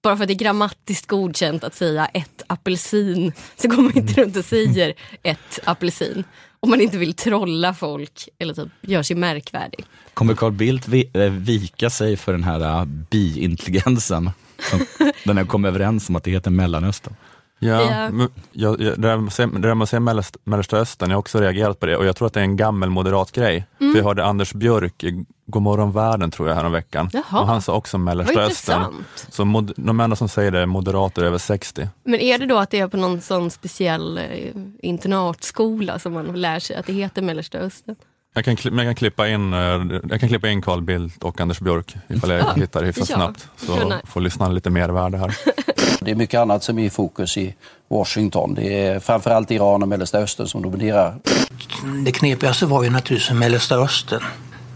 Bara för att det är grammatiskt godkänt att säga ett apelsin så går man inte runt och säger ett apelsin. Om man inte vill trolla folk eller typ gör sig märkvärdig. Kommer Carl Bildt eh, vika sig för den här uh, bi-intelligensen? Som, den är kom överens om att det heter Mellanöstern. Ja, jag, jag, det där att säga- det där att säga Mellersta, Mellersta Östern, jag har också reagerat på det och jag tror att det är en gammal moderat grej. Mm. För jag hörde Anders Björk i Godmorgon världen tror jag häromveckan. Jaha. Och han sa också Mellersta Östern. Så mod, de enda som säger det är moderater över 60. Men är det då att det är på någon sån speciell eh, internatskola som man lär sig att det heter Mellersta Östern? Jag kan, jag kan klippa in, eh, jag kan klippa in Carl Bildt och Anders Björk ifall jag Ja, hittar det hyfsat ja. snabbt. Så får lyssnarna lite mer värde här. Det är mycket annat som är i fokus i Washington. Det är framförallt Iran och Mellersta Östern som dominerar. Det knepigaste var ju naturligtvis Mellersta Östern.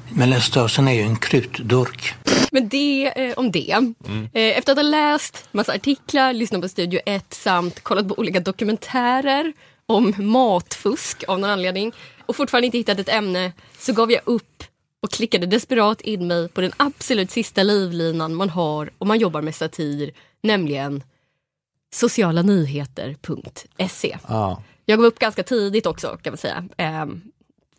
Mellersta Östern är ju en krutdurk. Men det eh, om det. Eh, efter att ha läst massa artiklar, lyssnat på Studio 1 samt kollat på olika dokumentärer om matfusk av någon anledning och fortfarande inte hittat ett ämne så gav jag upp och klickade desperat in mig på den absolut sista livlinan man har om man jobbar med satir, nämligen socialanyheter.se. Ja. Jag gav upp ganska tidigt också kan man säga. Ehm,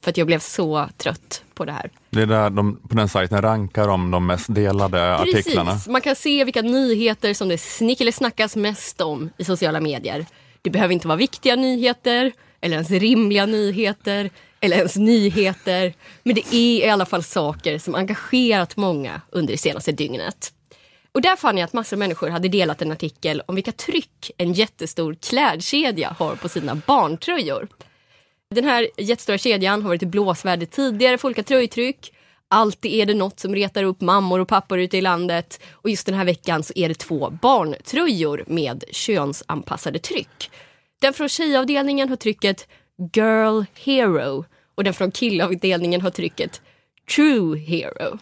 För att jag blev så trött på det här. Det är där de, på den sajten rankar de de mest delade artiklarna. Precis, man kan se vilka nyheter som det snick eller snackas mest om i sociala medier. Det behöver inte vara viktiga nyheter, eller ens rimliga nyheter, eller ens nyheter. Men det är i alla fall saker som engagerat många under det senaste dygnet. Och där fann jag att massor av människor hade delat en artikel om vilka tryck en jättestor klädkedja har på sina barntröjor. Den här jättestora kedjan har varit i blåsväder tidigare för olika tröjtryck. Alltid är det något som retar upp mammor och pappor ute i landet. Och just den här veckan så är det två barntröjor med könsanpassade tryck. Den från tjejavdelningen har trycket Girl Hero och den från killavdelningen har trycket True Hero.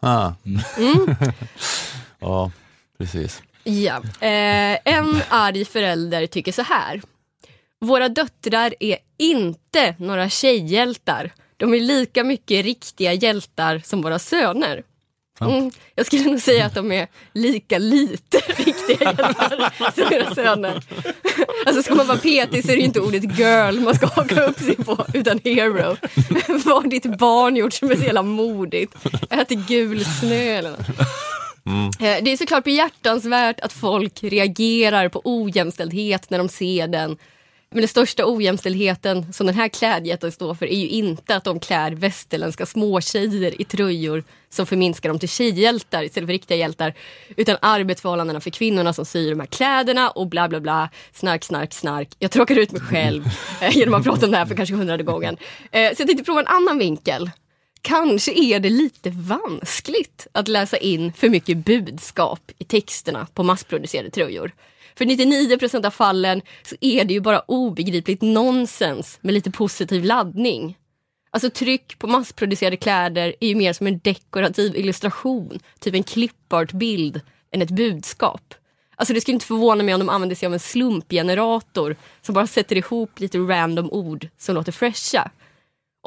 Ah. Mm. ja, precis. Ja. Eh, en arg förälder tycker så här. Våra döttrar är inte några tjejhjältar. De är lika mycket riktiga hjältar som våra söner. Mm, jag skulle nog säga att de är lika lite riktiga hjältar som era söner. Alltså ska man vara petig så är det inte ordet girl man ska haka upp sig på, utan hero. Vad har ditt barn gjort som är så jävla modigt? Äter gul snö eller något. Eh, Det är såklart behjärtansvärt att folk reagerar på ojämställdhet när de ser den. Men den största ojämställdheten som den här klädjätten står för är ju inte att de klär västerländska småtjejer i tröjor som förminskar dem till tjejhjältar istället för riktiga hjältar. Utan arbetsförhållandena för kvinnorna som syr de här kläderna och bla bla bla. Snark, snark, snark. Jag tråkar ut mig själv eh, genom att prata om det här för kanske hundrade gången. Eh, Så jag tänkte prova en annan vinkel. Kanske är det lite vanskligt att läsa in för mycket budskap i texterna på massproducerade tröjor. För 99 procent av fallen så är det ju bara obegripligt nonsens med lite positiv laddning. Alltså tryck på massproducerade kläder är ju mer som en dekorativ illustration, typ en clipart-bild, än ett budskap. Alltså det skulle inte förvåna mig om de använder sig av en slumpgenerator som bara sätter ihop lite random ord som låter fräscha.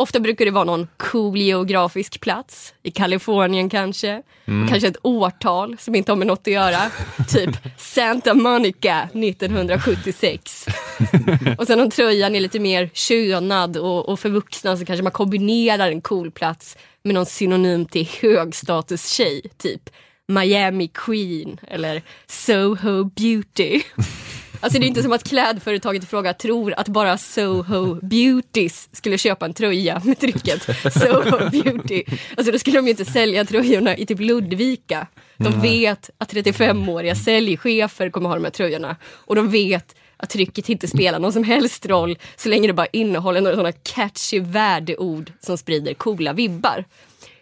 Ofta brukar det vara någon cool geografisk plats, i Kalifornien kanske. Mm. Kanske ett årtal som inte har med något att göra. typ Santa Monica 1976. och sen om tröjan är lite mer könad och, och förvuxnad så kanske man kombinerar en cool plats med någon synonym till högstatus-tjej. Typ Miami Queen eller Soho Beauty. Alltså det är inte som att klädföretaget i fråga tror att bara Soho Beauties skulle köpa en tröja med trycket Soho Beauty. Alltså då skulle de ju inte sälja tröjorna i typ Ludvika. De vet att 35-åriga säljchefer kommer ha de här tröjorna. Och de vet att trycket inte spelar någon som helst roll så länge det bara innehåller några sådana catchy värdeord som sprider coola vibbar.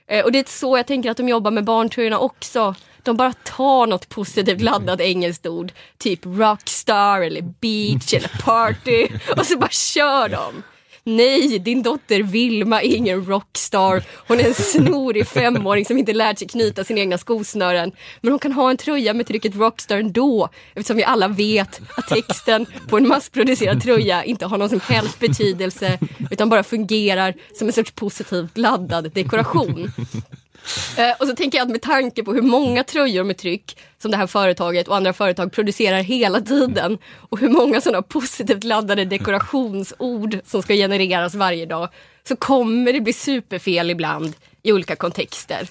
Eh, Och det är så jag tänker att de jobbar med barntröjorna också. De bara tar något positivt laddat engelskt ord, typ rockstar eller beach eller party och så bara kör de. Nej, din dotter Vilma är ingen rockstar. Hon är en snorig femåring som inte lärt sig knyta sina egna skosnören. Men hon kan ha en tröja med trycket rockstar ändå eftersom vi alla vet att texten på en massproducerad tröja inte har någon som helst betydelse utan bara fungerar som en sorts positivt laddad dekoration. Eh, och så tänker jag att med tanke på hur många tröjor med tryck som det här företaget och andra företag producerar hela tiden och hur många sådana positivt laddade dekorationsord som ska genereras varje dag så kommer det bli superfel ibland i olika kontexter.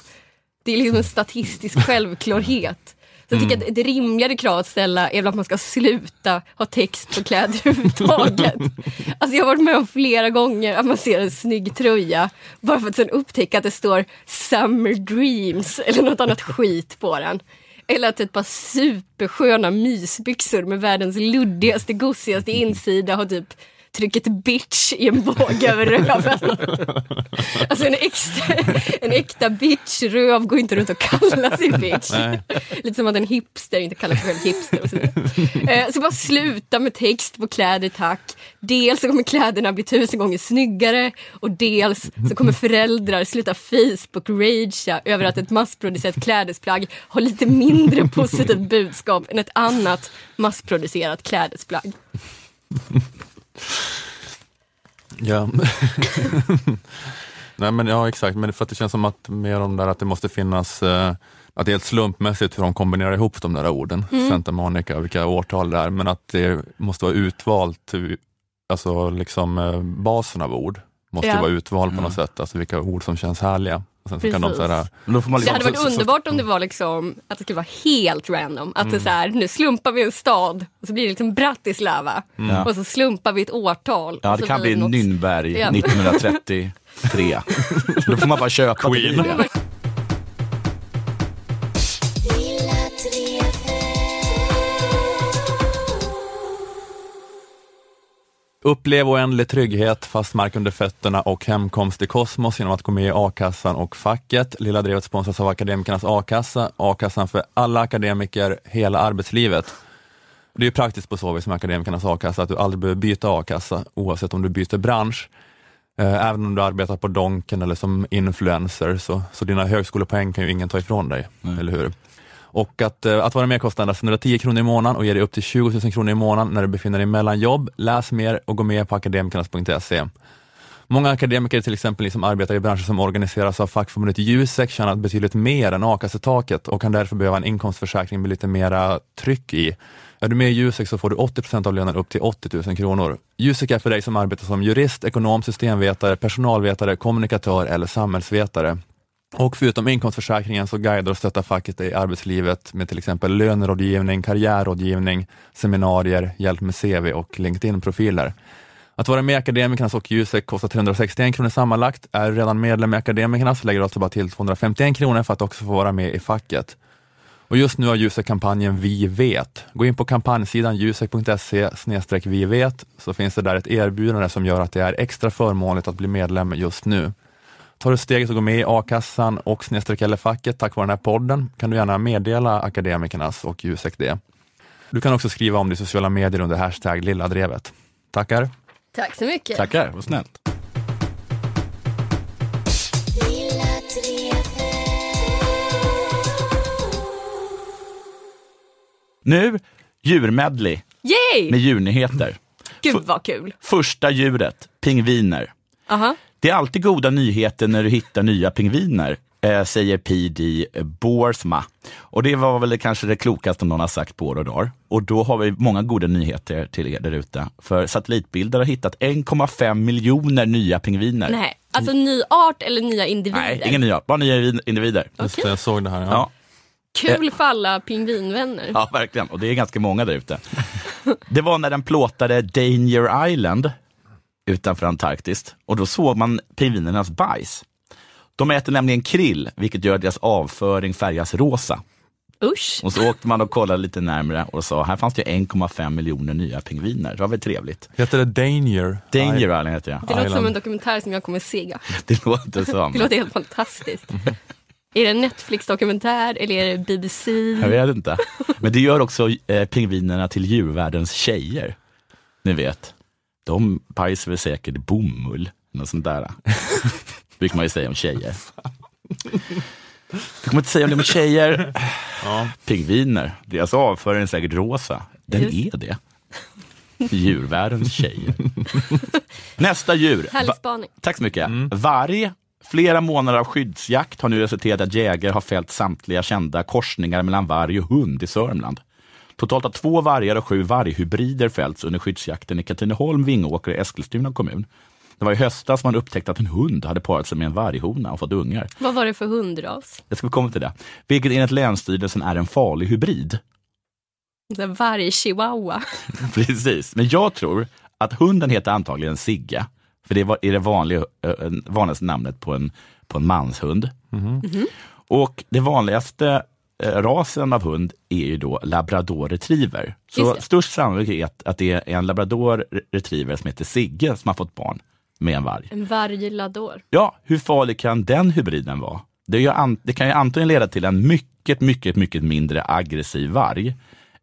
Det är liksom en statistisk självklarhet. Så jag tycker Mm. att ett rimligare krav att ställa är väl att man ska sluta ha text på kläder överhuvudtaget. Alltså jag har varit med om flera gånger att man ser en snygg tröja bara för att sen upptäcka att det står Summer Dreams eller något annat skit på den. Eller att ett par supersköna mysbyxor med världens luddigaste, gossigaste insida har typ trycket bitch i en båge över röven. Alltså en, extra, en äkta bitch-röv går inte runt och kallar sig bitch. Nej. Lite som att en hipster inte kallar sig själv hipster. Och så, vidare. Eh, så bara sluta med text på kläder tack. Dels så kommer kläderna bli tusen gånger snyggare och dels så kommer föräldrar sluta Facebook-ragea över att ett massproducerat klädesplagg har lite mindre positivt budskap än ett annat massproducerat klädesplagg. Ja. Nej men ja exakt, men för att det känns som att mer om där att det måste finnas, eh, att det är helt slumpmässigt hur de kombinerar ihop de där orden, Mm. Santa Monica och vilka årtal det är, men att det måste vara utvalt, alltså liksom eh, basen av ord. måste Ja. vara utvald på något sätt, alltså vilka ord som känns härliga. Och sen så kan de Precis. så här, Då får man Det liksom, hade varit så- så- underbart om det var liksom, att det skulle vara helt random. Att Mm. det är så här, nu slumpar vi en stad och så blir det liksom Bratislava. Mm. Och så slumpar vi ett årtal. Ja, det så kan bli något- Nürnberg Ja. 1933. Då får man bara köpa det. Queen. Upplev oändlig trygghet, fast mark under fötterna och hemkomst i kosmos genom att gå med i a-kassan och facket. Lilla Drevet sponsras av Akademikernas a-kassa, a-kassan för alla akademiker hela arbetslivet. Det är ju praktiskt på så vis med Akademikernas a-kassa att du aldrig behöver byta a-kassa oavsett om du byter bransch. Eh, Även om du arbetar på Donken eller som influencer så, så dina högskolepoäng kan ju ingen ta ifrån dig, eller hur? Och att, eh, att vara med kostar endast 110 kronor i månaden och ger dig upp till 20 000 kronor i månaden när du befinner dig mellan jobb. Läs mer och gå med på akademikernas.se. Många akademiker till exempel som arbetar i branscher som organiseras av fackförbundet Jusek tjänar betydligt mer än a-kassetaket och kan därför behöva en inkomstförsäkring med lite mera tryck i. Är du med i Jusek så får du 80% av lönen upp till 80 000 kronor. Jusek är för dig som arbetar som jurist, ekonom, systemvetare, personalvetare, kommunikatör eller samhällsvetare. Och förutom inkomstförsäkringen så guidar och stöttar facket dig i arbetslivet med till exempel lönerådgivning, karriärrådgivning, seminarier, hjälp med CV och LinkedIn-profiler. Att vara med i Akademikernas och Jusek kostar 361 kronor sammanlagt. Är du redan medlem i Akademikerna så lägger du alltså bara till 251 kronor för att också få vara med i facket. Och just nu har Jusek kampanjen Vi vet. Gå in på kampanjsidan jusek.se vi vet så finns det där ett erbjudande som gör att det är extra förmånligt att bli medlem just nu. Tar du steget och går med i a-kassan och snedstreck eller facket tack vare den här podden kan du gärna meddela Akademikernas och Jusek det. Du kan också skriva om det i sociala medier under hashtag lilla drevet. Tackar! Tack så mycket. Tackar, vad snällt. Nu, djurmedley Yay! med djurnyheter. Gud vad kul. Första djuret, pingviner. Aha. Det är alltid goda nyheter när du hittar nya pingviner, eh, säger P.D. Boersma. Och det var väl kanske det klokaste någon har sagt på år och dagar. Och då har vi många goda nyheter till er där ute. För satellitbilder har hittat 1,5 miljoner nya pingviner. Nej, alltså ny art eller nya individer? Nej, ingen nya, bara nya individer. Just det, jag såg det här. Ja. Ja. Kul för alla pingvinvänner. Ja, verkligen. Och det är ganska många där ute. Det var när den plåtade Danger Island utanför Antarktis och då såg man pingvinernas bajs. De äter nämligen krill, vilket gör att deras avföring färgas rosa. Usch. Och så åkte man och kollade lite närmre och sa, här fanns det 1,5 miljoner nya pingviner. Det var väl trevligt. Heter det Danger? Danger Island heter jag. Det låter som en dokumentär som jag kommer se. Det låter som. Det låter helt fantastiskt. Är det en Netflix-dokumentär eller är det BBC? Jag vet inte. Men det gör också eh, pingvinerna till djurvärldens tjejer. Ni vet, de bajsar väl säkert bomull, något sånt där. brukar man ju säga om tjejer. Du kommer inte säga om det med tjejer. Pingviner, deras avföring är säkert rosa. Den Just. är det. Djurvärldens tjejer. Nästa djur. Härlig spaning. Tack så mycket. Varg. Flera månader av skyddsjakt har nu resulterat i att jägare har fällt samtliga kända korsningar mellan varg och hund i Sörmland. Totalt har två vargar och sju varghybrider fällts under skyddsjakten i Katrineholm, Vingåker och Eskilstuna kommun. Det var i höstas man upptäckte att en hund hade parat sig med en varghona och fått ungar. Vad var det för hundras? Jag ska komma till det. Vilket enligt Länsstyrelsen är en farlig hybrid. Så här Varg chihuahua. Precis, men jag tror att hunden heter antagligen Sigge. För det är det vanliga, vanligaste namnet på en, på en manshund. Och det vanligaste rasen av hund är ju då labrador retriever. Så störst sannolikhet att det är en labrador retriever som heter Sigge som har fått barn med en varg. En varglador. Ja, hur farlig kan den hybriden vara? Det, ju det kan ju antingen leda till en mycket, mycket, mycket mindre aggressiv varg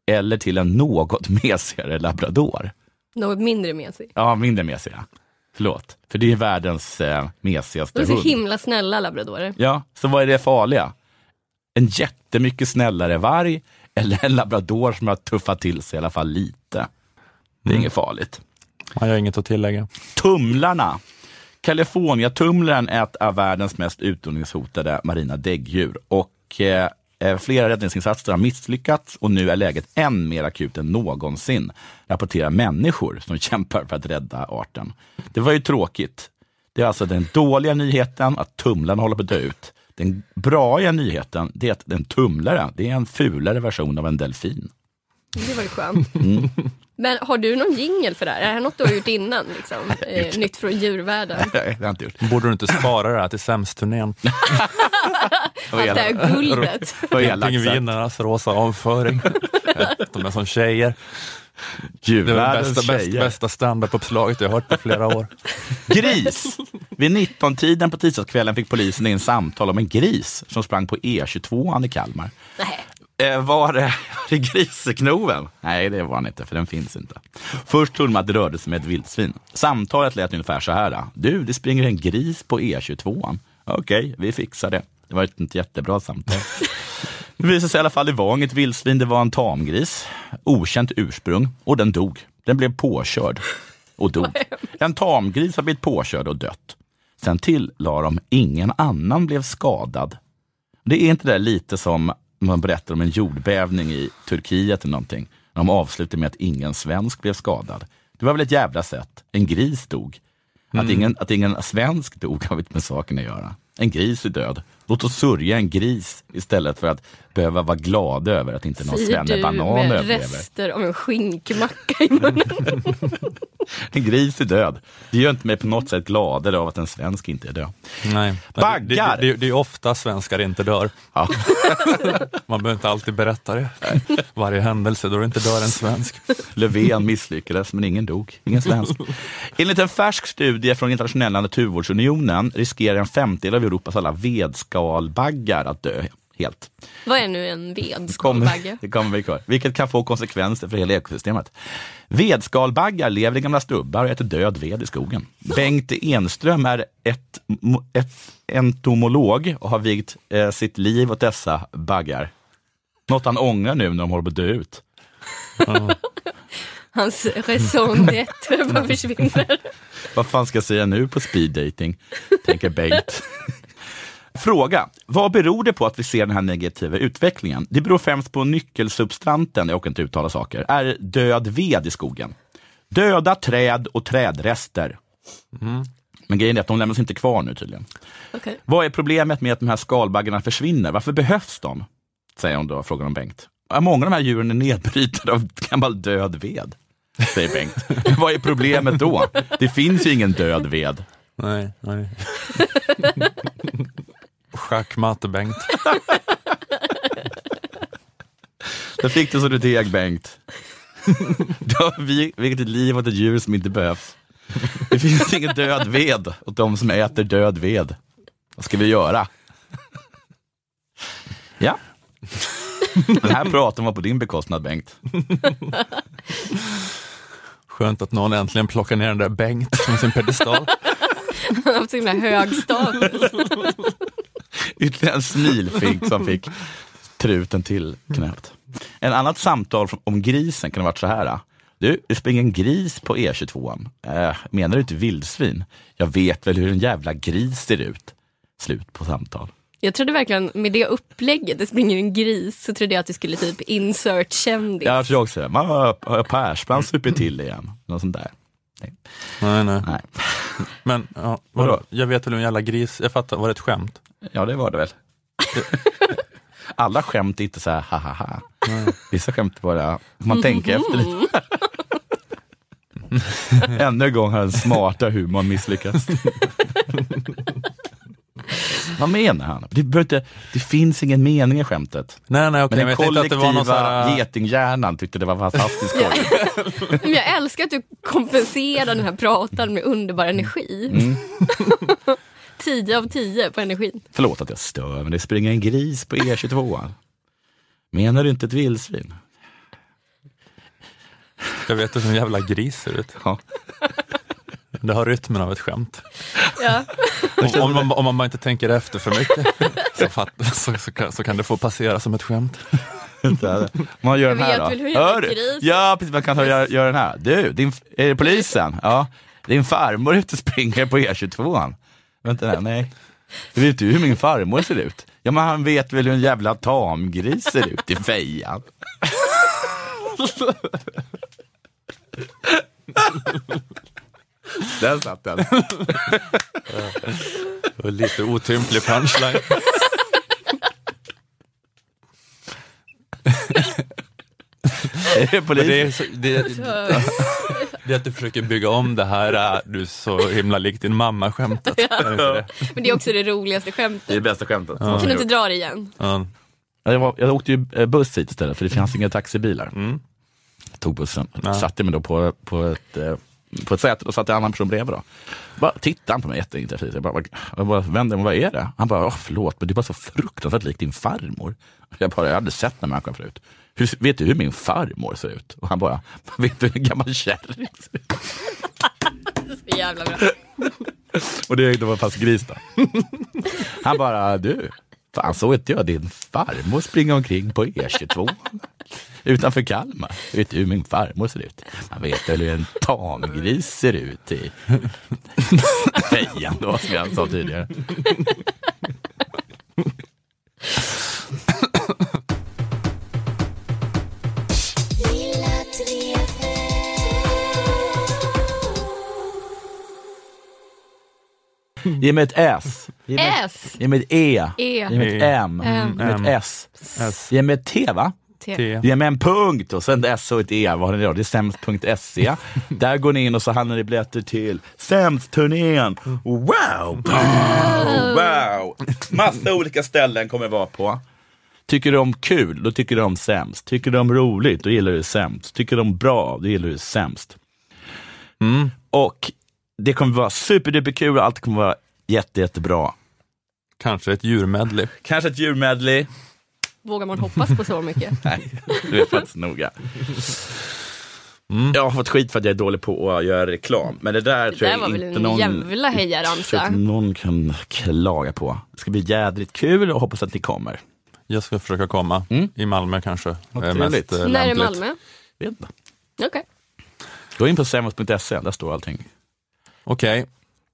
eller till en något mesigare labrador. Något mindre med sig. Ja, mindre mesiga. Förlåt, för det är världens eh, mesigaste De är så hund. himla snälla labradorer. Ja, så vad är det farliga? En jättemycket snällare varg eller en labrador som har tuffat till sig i alla fall lite? Det är inget farligt. Jag har inget att tillägga. Tumlarna. California-tumlaren är ett av världens mest utrotningshotade marina däggdjur. Och eh, eh, flera räddningsinsatser har misslyckats och nu är läget än mer akut än någonsin, rapporterar människor som kämpar för att rädda arten. Det var ju tråkigt. Det är alltså den dåliga nyheten att tumlaren håller på att dö ut. Den braiga nyheten det är att den tumlare, det är en fulare version av en delfin. Det var ju skönt. Mm. Men har du någon jingel för det här? Är det här något du har gjort innan? Liksom? Eh, nytt från djurvärlden? Nej, det har jag inte gjort. Borde du inte spara det här till sämst-turnén? Allt det här guldet. Pingvinernas rosa avföring. De är som tjejer. Det är det bästa, bästa, bästa standup-uppslaget jag har hört på flera år. Gris! Vid 19-tiden på tisdagskvällen fick polisen in samtal om en gris som sprang på E22 i Kalmar. Nej. Eh, var det, var det griseknoven? Nej, det var den inte, för den finns inte. Först trodde man att det rörde sig med ett vildsvin. Samtalet lät ungefär så här. Du, det springer en gris på E22. Okej, vi fixar det. Det var ett inte jättebra samtal. Det visade sig i alla fall, det var inget vildsvin, det var en tamgris. Okänt ursprung. Och den dog. Den blev påkörd och dog. En tamgris har blivit påkörd och dött. Sen tillade de, ingen annan blev skadad. Det är inte det lite som man berättar om en jordbävning i Turkiet eller någonting. De avslutar med att ingen svensk blev skadad. Det var väl ett jävla sätt. En gris dog. Att, ingen, att ingen svensk dog har inte med saken att göra. En gris är död. Låt oss sörja en gris istället för att behöva vara glada över att inte någon Säger du svennebanan med överlever. rester av en skinkmacka i munnen. En gris är död. Det gör inte mig på något sätt gladare av att en svensk inte är död. Nej. Baggar! Det, det, det är ofta svenskar inte dör. Ja. Man behöver inte alltid berätta det. Varje händelse då det inte dör en svensk. Löfven misslyckades, men ingen dog. Ingen svensk. Enligt en färsk studie från Internationella naturvårdsunionen riskerar en femtedel av Europas alla vedskalbaggar att dö helt. Vad är nu en vedskalbagge? det kommer vi kvar. Vilket kan få konsekvenser för hela ekosystemet. Vedskalbaggar lever i gamla stubbar och äter död ved i skogen. Bengt Enström är ett, ett entomolog och har vigt eh, sitt liv åt dessa baggar. Något han ångrar nu när de håller på att dö ut. Hans raison d'être bara försvinner. Vad fan ska jag säga nu på speed dating? tänker Bengt. Fråga. Vad beror det på att vi ser den här negativa utvecklingen? Det beror främst på nyckelsubstanten, jag orkar inte uttala saker, är död ved i skogen. Döda träd och trädrester. Men grejen är att de lämnas inte kvar nu tydligen. Okej. Vad är problemet med att de här skalbaggarna försvinner? Varför behövs de? Säger hon då, frågar de Bengt. Många av de här djuren är nedbrytade av gammal död ved, säger Bengt. Men vad är problemet då? Det finns ju ingen död ved. Nej, nej. Schackmatte Bengt. Där fick du så du teg, Bengt. Du har vi- vilket ett liv åt ett djur som inte behövs. Det finns ingen död ved åt de som äter död ved. Vad ska vi göra? Ja. Den här praten var på din bekostnad, Bengt. Skönt att någon äntligen plockar ner den där Bengt från sin pedestal. Han har haft så himla hög status. Ytterligare en smilfink som fick truten till knäppt. En annat samtal om grisen kan ha varit så här. Du, det springer en gris på E22. Äh, menar du inte vildsvin? Jag vet väl hur en jävla gris ser ut. Slut på samtal. Jag trodde verkligen med det upplägget, det springer en gris, så trodde jag att du skulle typ insert kändis. Jag tror också det. Man har, har Persbrandt supit till igen. Något sånt där. Nej, nej. Nej. Men ja, Vadå? vadå? jag vet väl hur en jävla gris, jag fattar, var det ett skämt? Ja, det var det väl. Alla skämt är inte så här ha ha ha. Vissa skämt bara, man tänker efter lite. Ännu en gång har den smarta humorn misslyckats. Vad menar han? Det, inte, det finns ingen mening i skämtet. Nej, nej, okej, Men den att kollektiva här... getinghjärnan tyckte det var fantastiskt skoj. Men jag älskar att du kompenserar den här pratan med underbar energi. Mm. 10 av 10 på energin. Förlåt att jag stör, men det springer en gris på E22. Menar du inte ett vildsvin? Jag vet hur en jävla gris ser ut. Ja. Det har rytmen av ett skämt. Ja. Om, om, man, om man bara inte tänker efter för mycket så, fatt, så, så, kan, så kan det få passera som ett skämt. Man gör den här då. Hör du? Ja, precis. Man kan göra, göra den här. Du, din, är det polisen? Ja. Din farmor är ute och springer på E22. Vänta, nej, nej. Vet du hur min farmor ser ut? Ja, men han vet väl hur en jävla tamgris ser ut i fejan. Där satt den. Och lite otymplig punchline. Är det polis? Men det, är så, det, det är att du försöker bygga om det här, äh, du är så himla lik din mamma skämtet. Är det? Men det är också det roligaste Det är skämtet. det bästa skämtet. Kan du inte dra det igen? Ja. Ja, Jag, var, jag åkte ju eh, buss hit istället för det fanns inga taxibilar. Mm. Jag tog bussen, Ja. satte mig då på, på, ett, eh, på ett säte och satt en annan person bredvid. Då. Bara tittade han på mig jätteintensivt. Jag bara, jag bara vände mig, vad är det? Han bara, förlåt men du bara så fruktansvärt lik din farmor. Jag bara, jag hade sett den människan förut. Hur, vet du hur min farmor ser ut? Och han bara, vet du hur en gammal kärring ser ut? Så jävla bra. Och det, det var fast gris då. Han bara, du, fan såg inte jag din farmor springa omkring på E22 utanför Kalmar? Vet du hur min farmor ser ut? Man vet väl hur en tamgris ser ut i fejan då, som jag sa tidigare. Ge mig ett S. Ge mig, S. ge mig ett E. E. Ge mig ett M. M. Ge mig ett S. S. Ge mig ett T va? T. Ge mig en punkt och sen ett S och ett E. Vad har ni då? Det är sämst.se. Där går ni in och så handlar ni biljetter till Sämst-turnén. Wow! Wow! wow! Massa olika ställen kommer vara på. Tycker du om kul, då tycker du om sämst. Tycker du om roligt, då gillar du sämst. Tycker du om bra, då gillar du sämst. Mm. Och det kommer vara superduper kul och allt kommer vara jätte, jättebra. Kanske ett djurmedley. Kanske ett djurmedley. Vågar man hoppas på så mycket? Nej, du är faktiskt noga. Mm. Jag har fått skit för att jag är dålig på att göra reklam, men det där Det tror där jag var väl inte en någon, jävla hejaramsa. någon kan klaga på. Det ska bli jädrigt kul och hoppas att ni kommer. Jag ska försöka komma. Mm. I Malmö kanske. Mest, eh, När är lämpligt. Malmö? Vet inte. Okej. Gå in på semos.se, där står allting. Okej,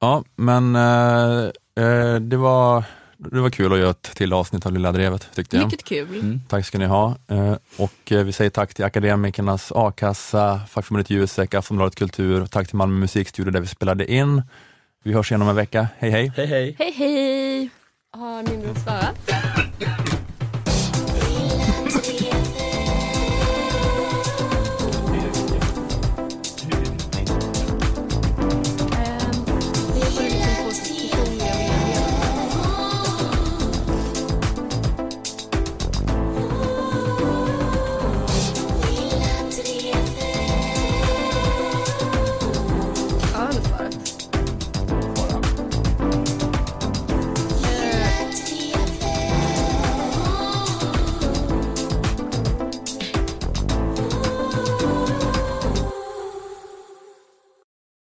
ja men eh, eh, det, var, det var kul att göra ett till avsnitt av Lilla Drevet tyckte jag. Mycket kul. Tack ska ni ha. Eh, och eh, vi säger tack till Akademikernas A-kassa, Fackförbundet Jusek, Aftonbladet Kultur och tack till Malmö musikstudio där vi spelade in. Vi hörs igen om en vecka. Hej hej! Hej hej! Hej hej! Har min bror svarat?